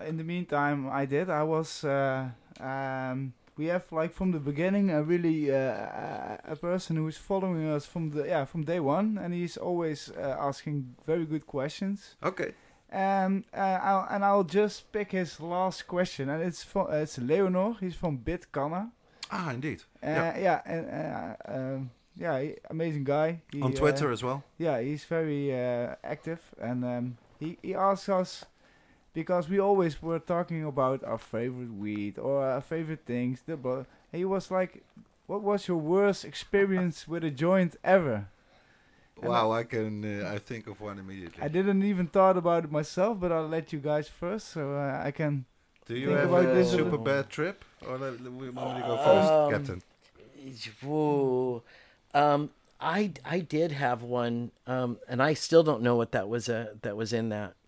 In the meantime, I did. I was. Uh, um, we have like from the beginning a really uh, a- person who is following us from the yeah from day one, and he's always uh, asking very good questions. Okay. Um, uh, I'll, and I'll just pick his last question, and it's from it's Leonor. He's from Bitcanna. Ah, indeed. Uh, Yeah. yeah, and uh, um, yeah, he, amazing guy. He, On uh, Twitter as well. yeah, he's very uh, active, and um, he he asks us because we always were talking about our favorite weed or our favorite things. The but he was like, "What was your worst experience with a joint ever?" And Wow, I can uh, I think of one immediately. I didn't even thought about it myself, but I'll let you guys first, so uh, I can. Do you think have about a this super bad trip, or let, let we want to go first, Um, Captain? Whoa. Um, I I did have one, um, and I still don't know what that was. Uh, that was in that.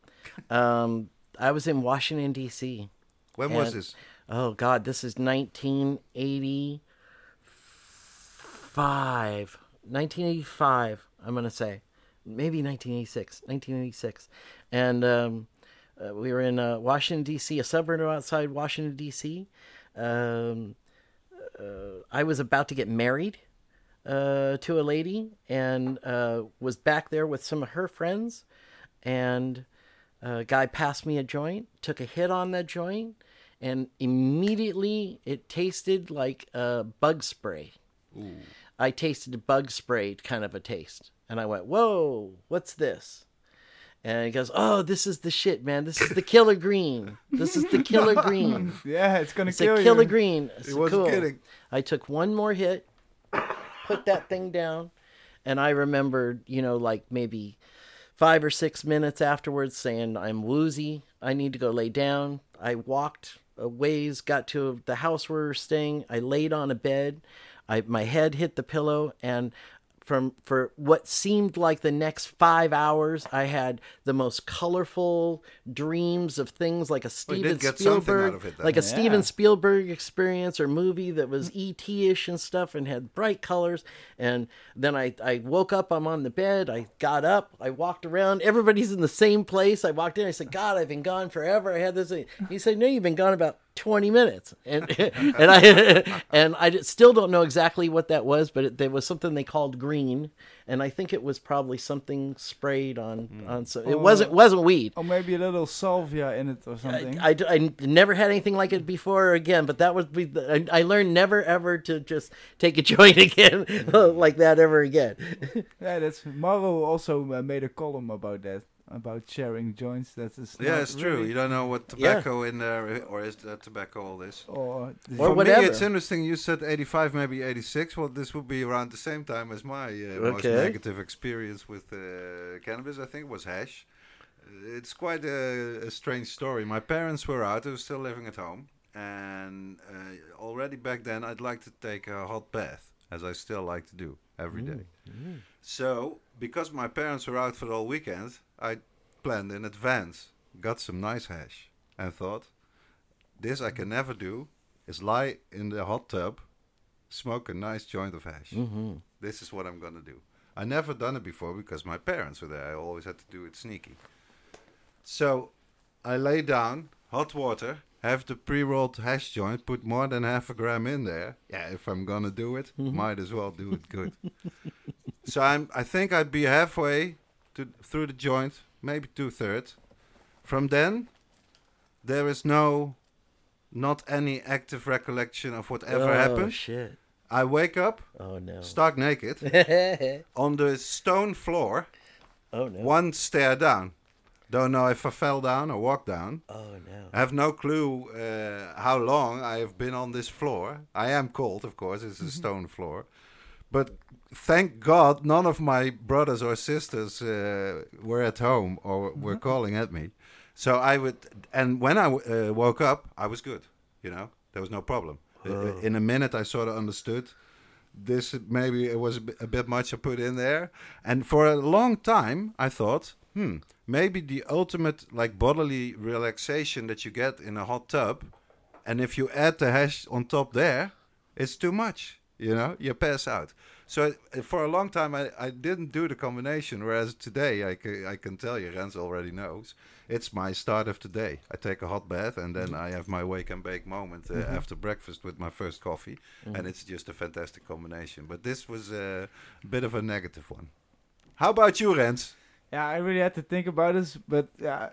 Um, I was in Washington D.C. When was this? Oh God, this is 1985. 1985, I'm going to say. Maybe 1986. 1986. And um, uh, we were in uh, Washington, D.C., a suburb outside Washington, D.C. Um, uh, I was about to get married uh, to a lady and uh, was back there with some of her friends. And a guy passed me a joint, took a hit on that joint, and immediately it tasted like a bug spray. I tasted a bug spray kind of a taste. And I went, Whoa, what's this? And he goes, Oh, this is the shit, man. This is the killer green. This is the killer green. Yeah, it's gonna It's kill a killer you. green. So wasn't cool. kidding. I took one more hit, put that thing down, and I remembered, you know, like maybe five or six minutes afterwards saying, I'm woozy. I need to go lay down. I walked a ways, got to the house where we were staying. I laid on a bed. I, my head hit the pillow, and from for what seemed like the next five hours, I had the most colorful dreams of things like a oh, Steven did get out Spielberg, of it like a Yeah. Steven Spielberg experience or movie that was ET-ish and stuff and had bright colors. And then I, I woke up, I'm on the bed, I got up, I walked around, everybody's in the same place. I walked in, I said, God, I've been gone forever. I had this. He said, No, you've been gone about 20 minutes. And and I and I d- still don't know exactly what that was, but it, there was something they called green. And I think it was probably something sprayed on on so it Oh. wasn't wasn't weed. Or maybe a little salvia in it or something. I, I, I never had anything like it before or again, but that was be- I, I learned never ever to just take a joint again like that ever again. yeah, that's Maro also uh, made a column about that, about sharing joints. That is Yeah, not it's true. You don't know what Yeah. tobacco in there, or is that tobacco all this? or Or whatever. me, it's interesting. You said 85, maybe 86. Well, this would be around the same time as my uh, most negative experience with uh, cannabis. I think it was hash. Uh, It's quite a, a strange story. My parents were out; they were still living at home, and uh, already back then, I'd like to take a hot bath, as I still like to do every day. So, because my parents were out for the whole weekend, I planned in advance, got some nice hash, and thought, this I can never do, is lie in the hot tub smoke a nice joint of hash. hmm This is what I'm gonna do. I never done it before because my parents were there. I always had to do it sneaky. So I lay down, hot water, have the pre-rolled hash joint, put more than half a gram in there. Yeah, if I'm gonna do it, might as well do it good. so I'm. I think I'd be halfway to through the joint, maybe two thirds. From then, there is no, not any active recollection of whatever oh, happened. shit. I wake up, Oh no. stark naked, on the stone floor, oh no. one stair down. Don't know if I fell down or walked down. Oh no. I have no clue uh, how long I have been on this floor. I am cold, of course, it's a stone floor. But thank God none of my brothers or sisters uh, were at home or were calling at me. So I would, and when I w- uh, woke up, I was good. You know, there was no problem. Uh, In a minute, I sort of understood this maybe it was a bit, a bit much I put in there. And for a long time, I thought, hmm, maybe the ultimate like bodily relaxation that you get in a hot tub, and if you add the hash on top there, it's too much. You know, you pass out. So uh, for a long time, I, I didn't do the combination. Whereas today, I can, I can tell you, Rens already knows, it's my start of the day. I take a hot bath and then I have my wake and bake moment uh, after breakfast with my first coffee, and it's just a fantastic combination. But this was uh, a bit of a negative one. How about you, Rens? Yeah, I really had to think about this, but yeah,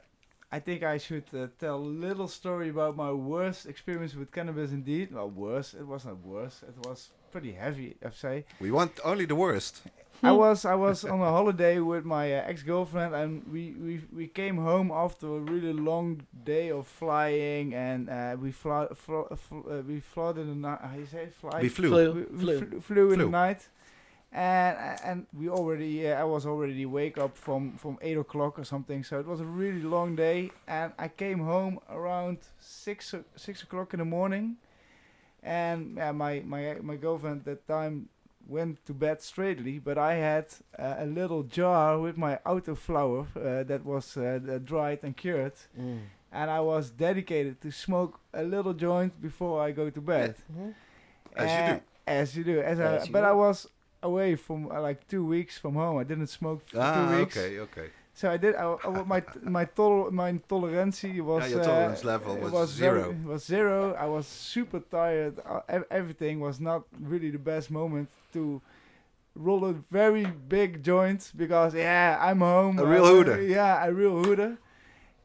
I think I should uh, tell a little story about my worst experience with cannabis. Indeed, well, worse. It wasn't worse. It was pretty heavy, I'd say. We want only the worst. I was I was on a holiday with my uh, ex girlfriend, and we, we we came home after a really long day of flying, and uh, we fly, fl- fl- uh, we flew in the night. How you say? Fly? We flew. Flew. we, we Flew. flew, flew in Flew. the night, and and we already uh, I was already wake up from from eight o'clock or something. So it was a really long day, and I came home around six o- six o'clock in the morning, and yeah, my my my girlfriend at that time went to bed straightly, but I had uh, a little jar with my autoflower uh, that was uh, dried and cured, Mm. and I was dedicated to smoke a little joint before I go to bed. Mhm. As you do. As you do. As, As I, you but do. I was away from uh, like two weeks from home. I didn't smoke for Ah, two weeks. okay, okay. So I did. I, I, my my tol my tolerantie was Yeah, your uh, tolerance level it was very- zero. was zero. I was super tired. Uh, everything was not really the best moment to roll a very big joint because yeah, I'm home. A real wa- hooter. Yeah, a real hooter.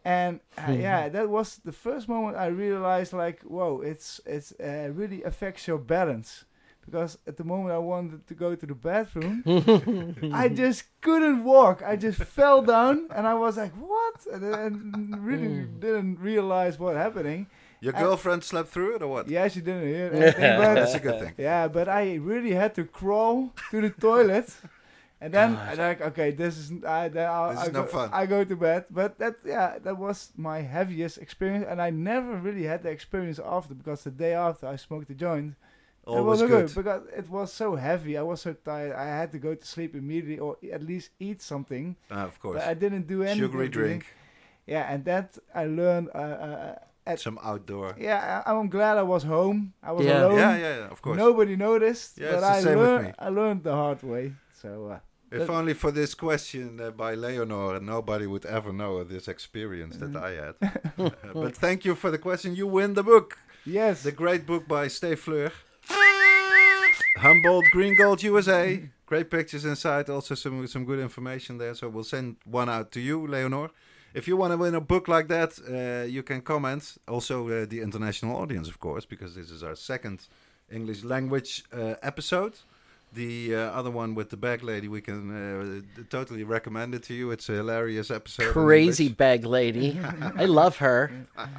And uh, yeah, that was the first moment I realized like, whoa, it's it's uh, really affects your balance. Because at the moment I wanted to go to the bathroom, I just couldn't walk. I just fell down, and I was like, "What?" And, and really Mm. didn't realize what happening. Your girlfriend slept through it or what? Yeah, she didn't hear anything, but That's a good thing. yeah, but I really had to crawl to the toilet, and then God. I like, okay, this is I then I'll, This I is no go, fun. I go to bed, but that yeah, that was my heaviest experience, and I never really had the experience after because the day after I smoked the joint, it Always wasn't good. because it was so heavy. I was so tired. I had to go to sleep immediately, or at least eat something. Ah, of course. But I didn't do anything. Sugary drink, Yeah, and that I learned. Uh, uh, at, some outdoor. yeah, I, I'm glad I was home. I was Yeah. alone. Yeah, yeah, yeah, of course. Nobody noticed. Yeah, but it's the I same with learned. me. I learned the hard way. So uh, If only for this question uh, by Leonor, nobody would ever know this experience that Mm-hmm. I had. Uh, but thank you for the question. You win the book. yes, The great book by Steve Fleur. Humboldt Green Gold USA. Great pictures inside, also some some good information there. So we'll send one out to you, Leonor. If you want to win a book like that, uh, you can comment. Also, uh, the international audience, of course, because this is our second English language uh, episode. The uh, other one with the bag lady, we can uh, totally recommend it to you. It's a hilarious episode. Crazy bag lady. I love her.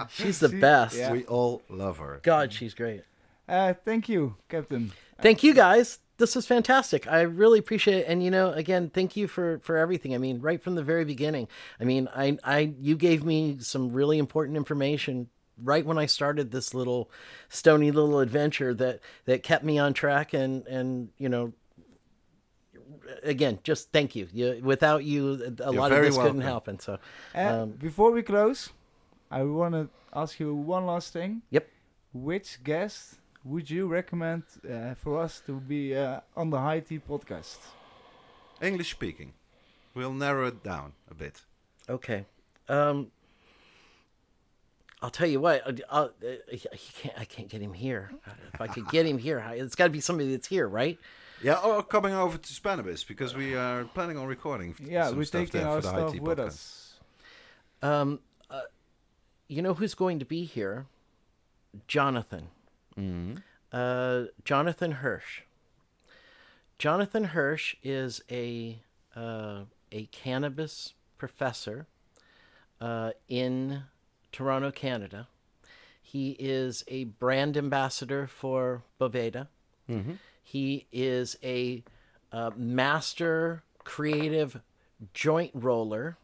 She's the See? best. Yeah. We all love her. God, she's great. uh, thank you, Captain. Thank you guys. This was fantastic. I really appreciate it. And you know, again, thank you for for everything. I mean, right from the very beginning. I mean, I I you gave me some really important information right when I started this little stony little adventure that that kept me on track and and you know again, just thank you. You without you a You're lot of very this couldn't happen. So Uh, Um, before we close, I want to ask you one last thing. Yep. Which guest would you recommend uh, for us to be uh, on the High Tea podcast? English speaking. We'll narrow it down a bit. Okay. Um, I'll tell you what. uh, I'll, uh, he can't, I can't get him here. If I could get him here, it's got to be somebody that's here, right? Yeah, or coming over to Spannabis because we are planning on recording. Yeah, some we're stuff taking there our for the High stuff Tea with podcast. us. Um, uh, you know who's going to be here? Jonathan. Mhm. Uh, Jonathan Hirsch. Jonathan Hirsch is a uh, a cannabis professor uh, in Toronto, Canada. He is a brand ambassador for Boveda. Mhm. He is a uh, master creative joint roller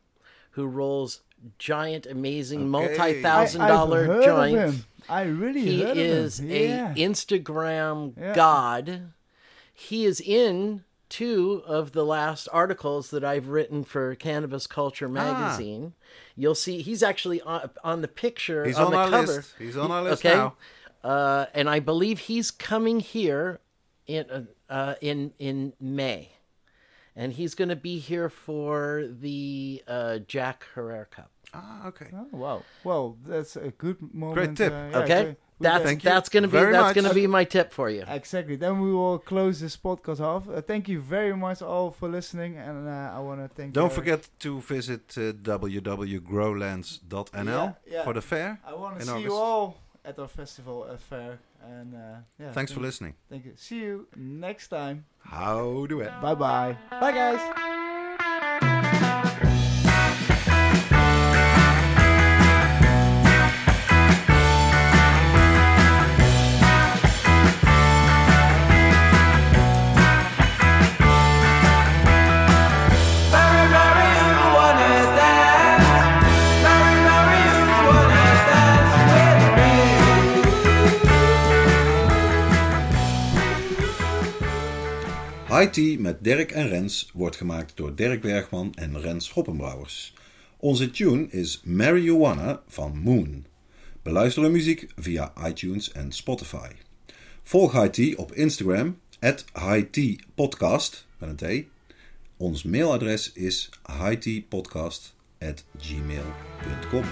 who rolls giant, amazing, Okay. multi-thousand I, I've heard joints. Of him. I really He heard is of him. Yeah. a Instagram Yeah. god. He is in two of the last articles that I've written for Cannabis Culture magazine. You'll see he's actually on, on the picture He's on, on the our cover. list. He's on our list okay. now. Uh, and I believe he's coming here in uh, uh, in in May, and he's going to be here for the uh, Jack Herer Cup. Ah, okay. Oh, wow. Well, that's a good moment. Great tip. uh, yeah, Okay, great. That's Thank that's going to be that's much. going to be my tip for you. Exactly. Then we will close this podcast off. Uh, thank you very much all for listening, and uh, I want to thank. Don't Eric. forget to visit uh, www.growlands.nl Yeah, yeah. for the fair. I want to in see you all at our festival uh, fair, and uh, yeah. Thanks for thank- listening. Thank you. See you next time. How do it? Bye bye. Bye, guys. Tea met Dirk en Rens wordt gemaakt door Dirk Bergman en Rens Hoppenbrouwers. Onze tune is Marijuana van Moon. Beluister de muziek via iTunes en Spotify. Volg Tea op Instagram, at High Tea Podcast, met een T. Ons mailadres is highteapodcast at gmail.com.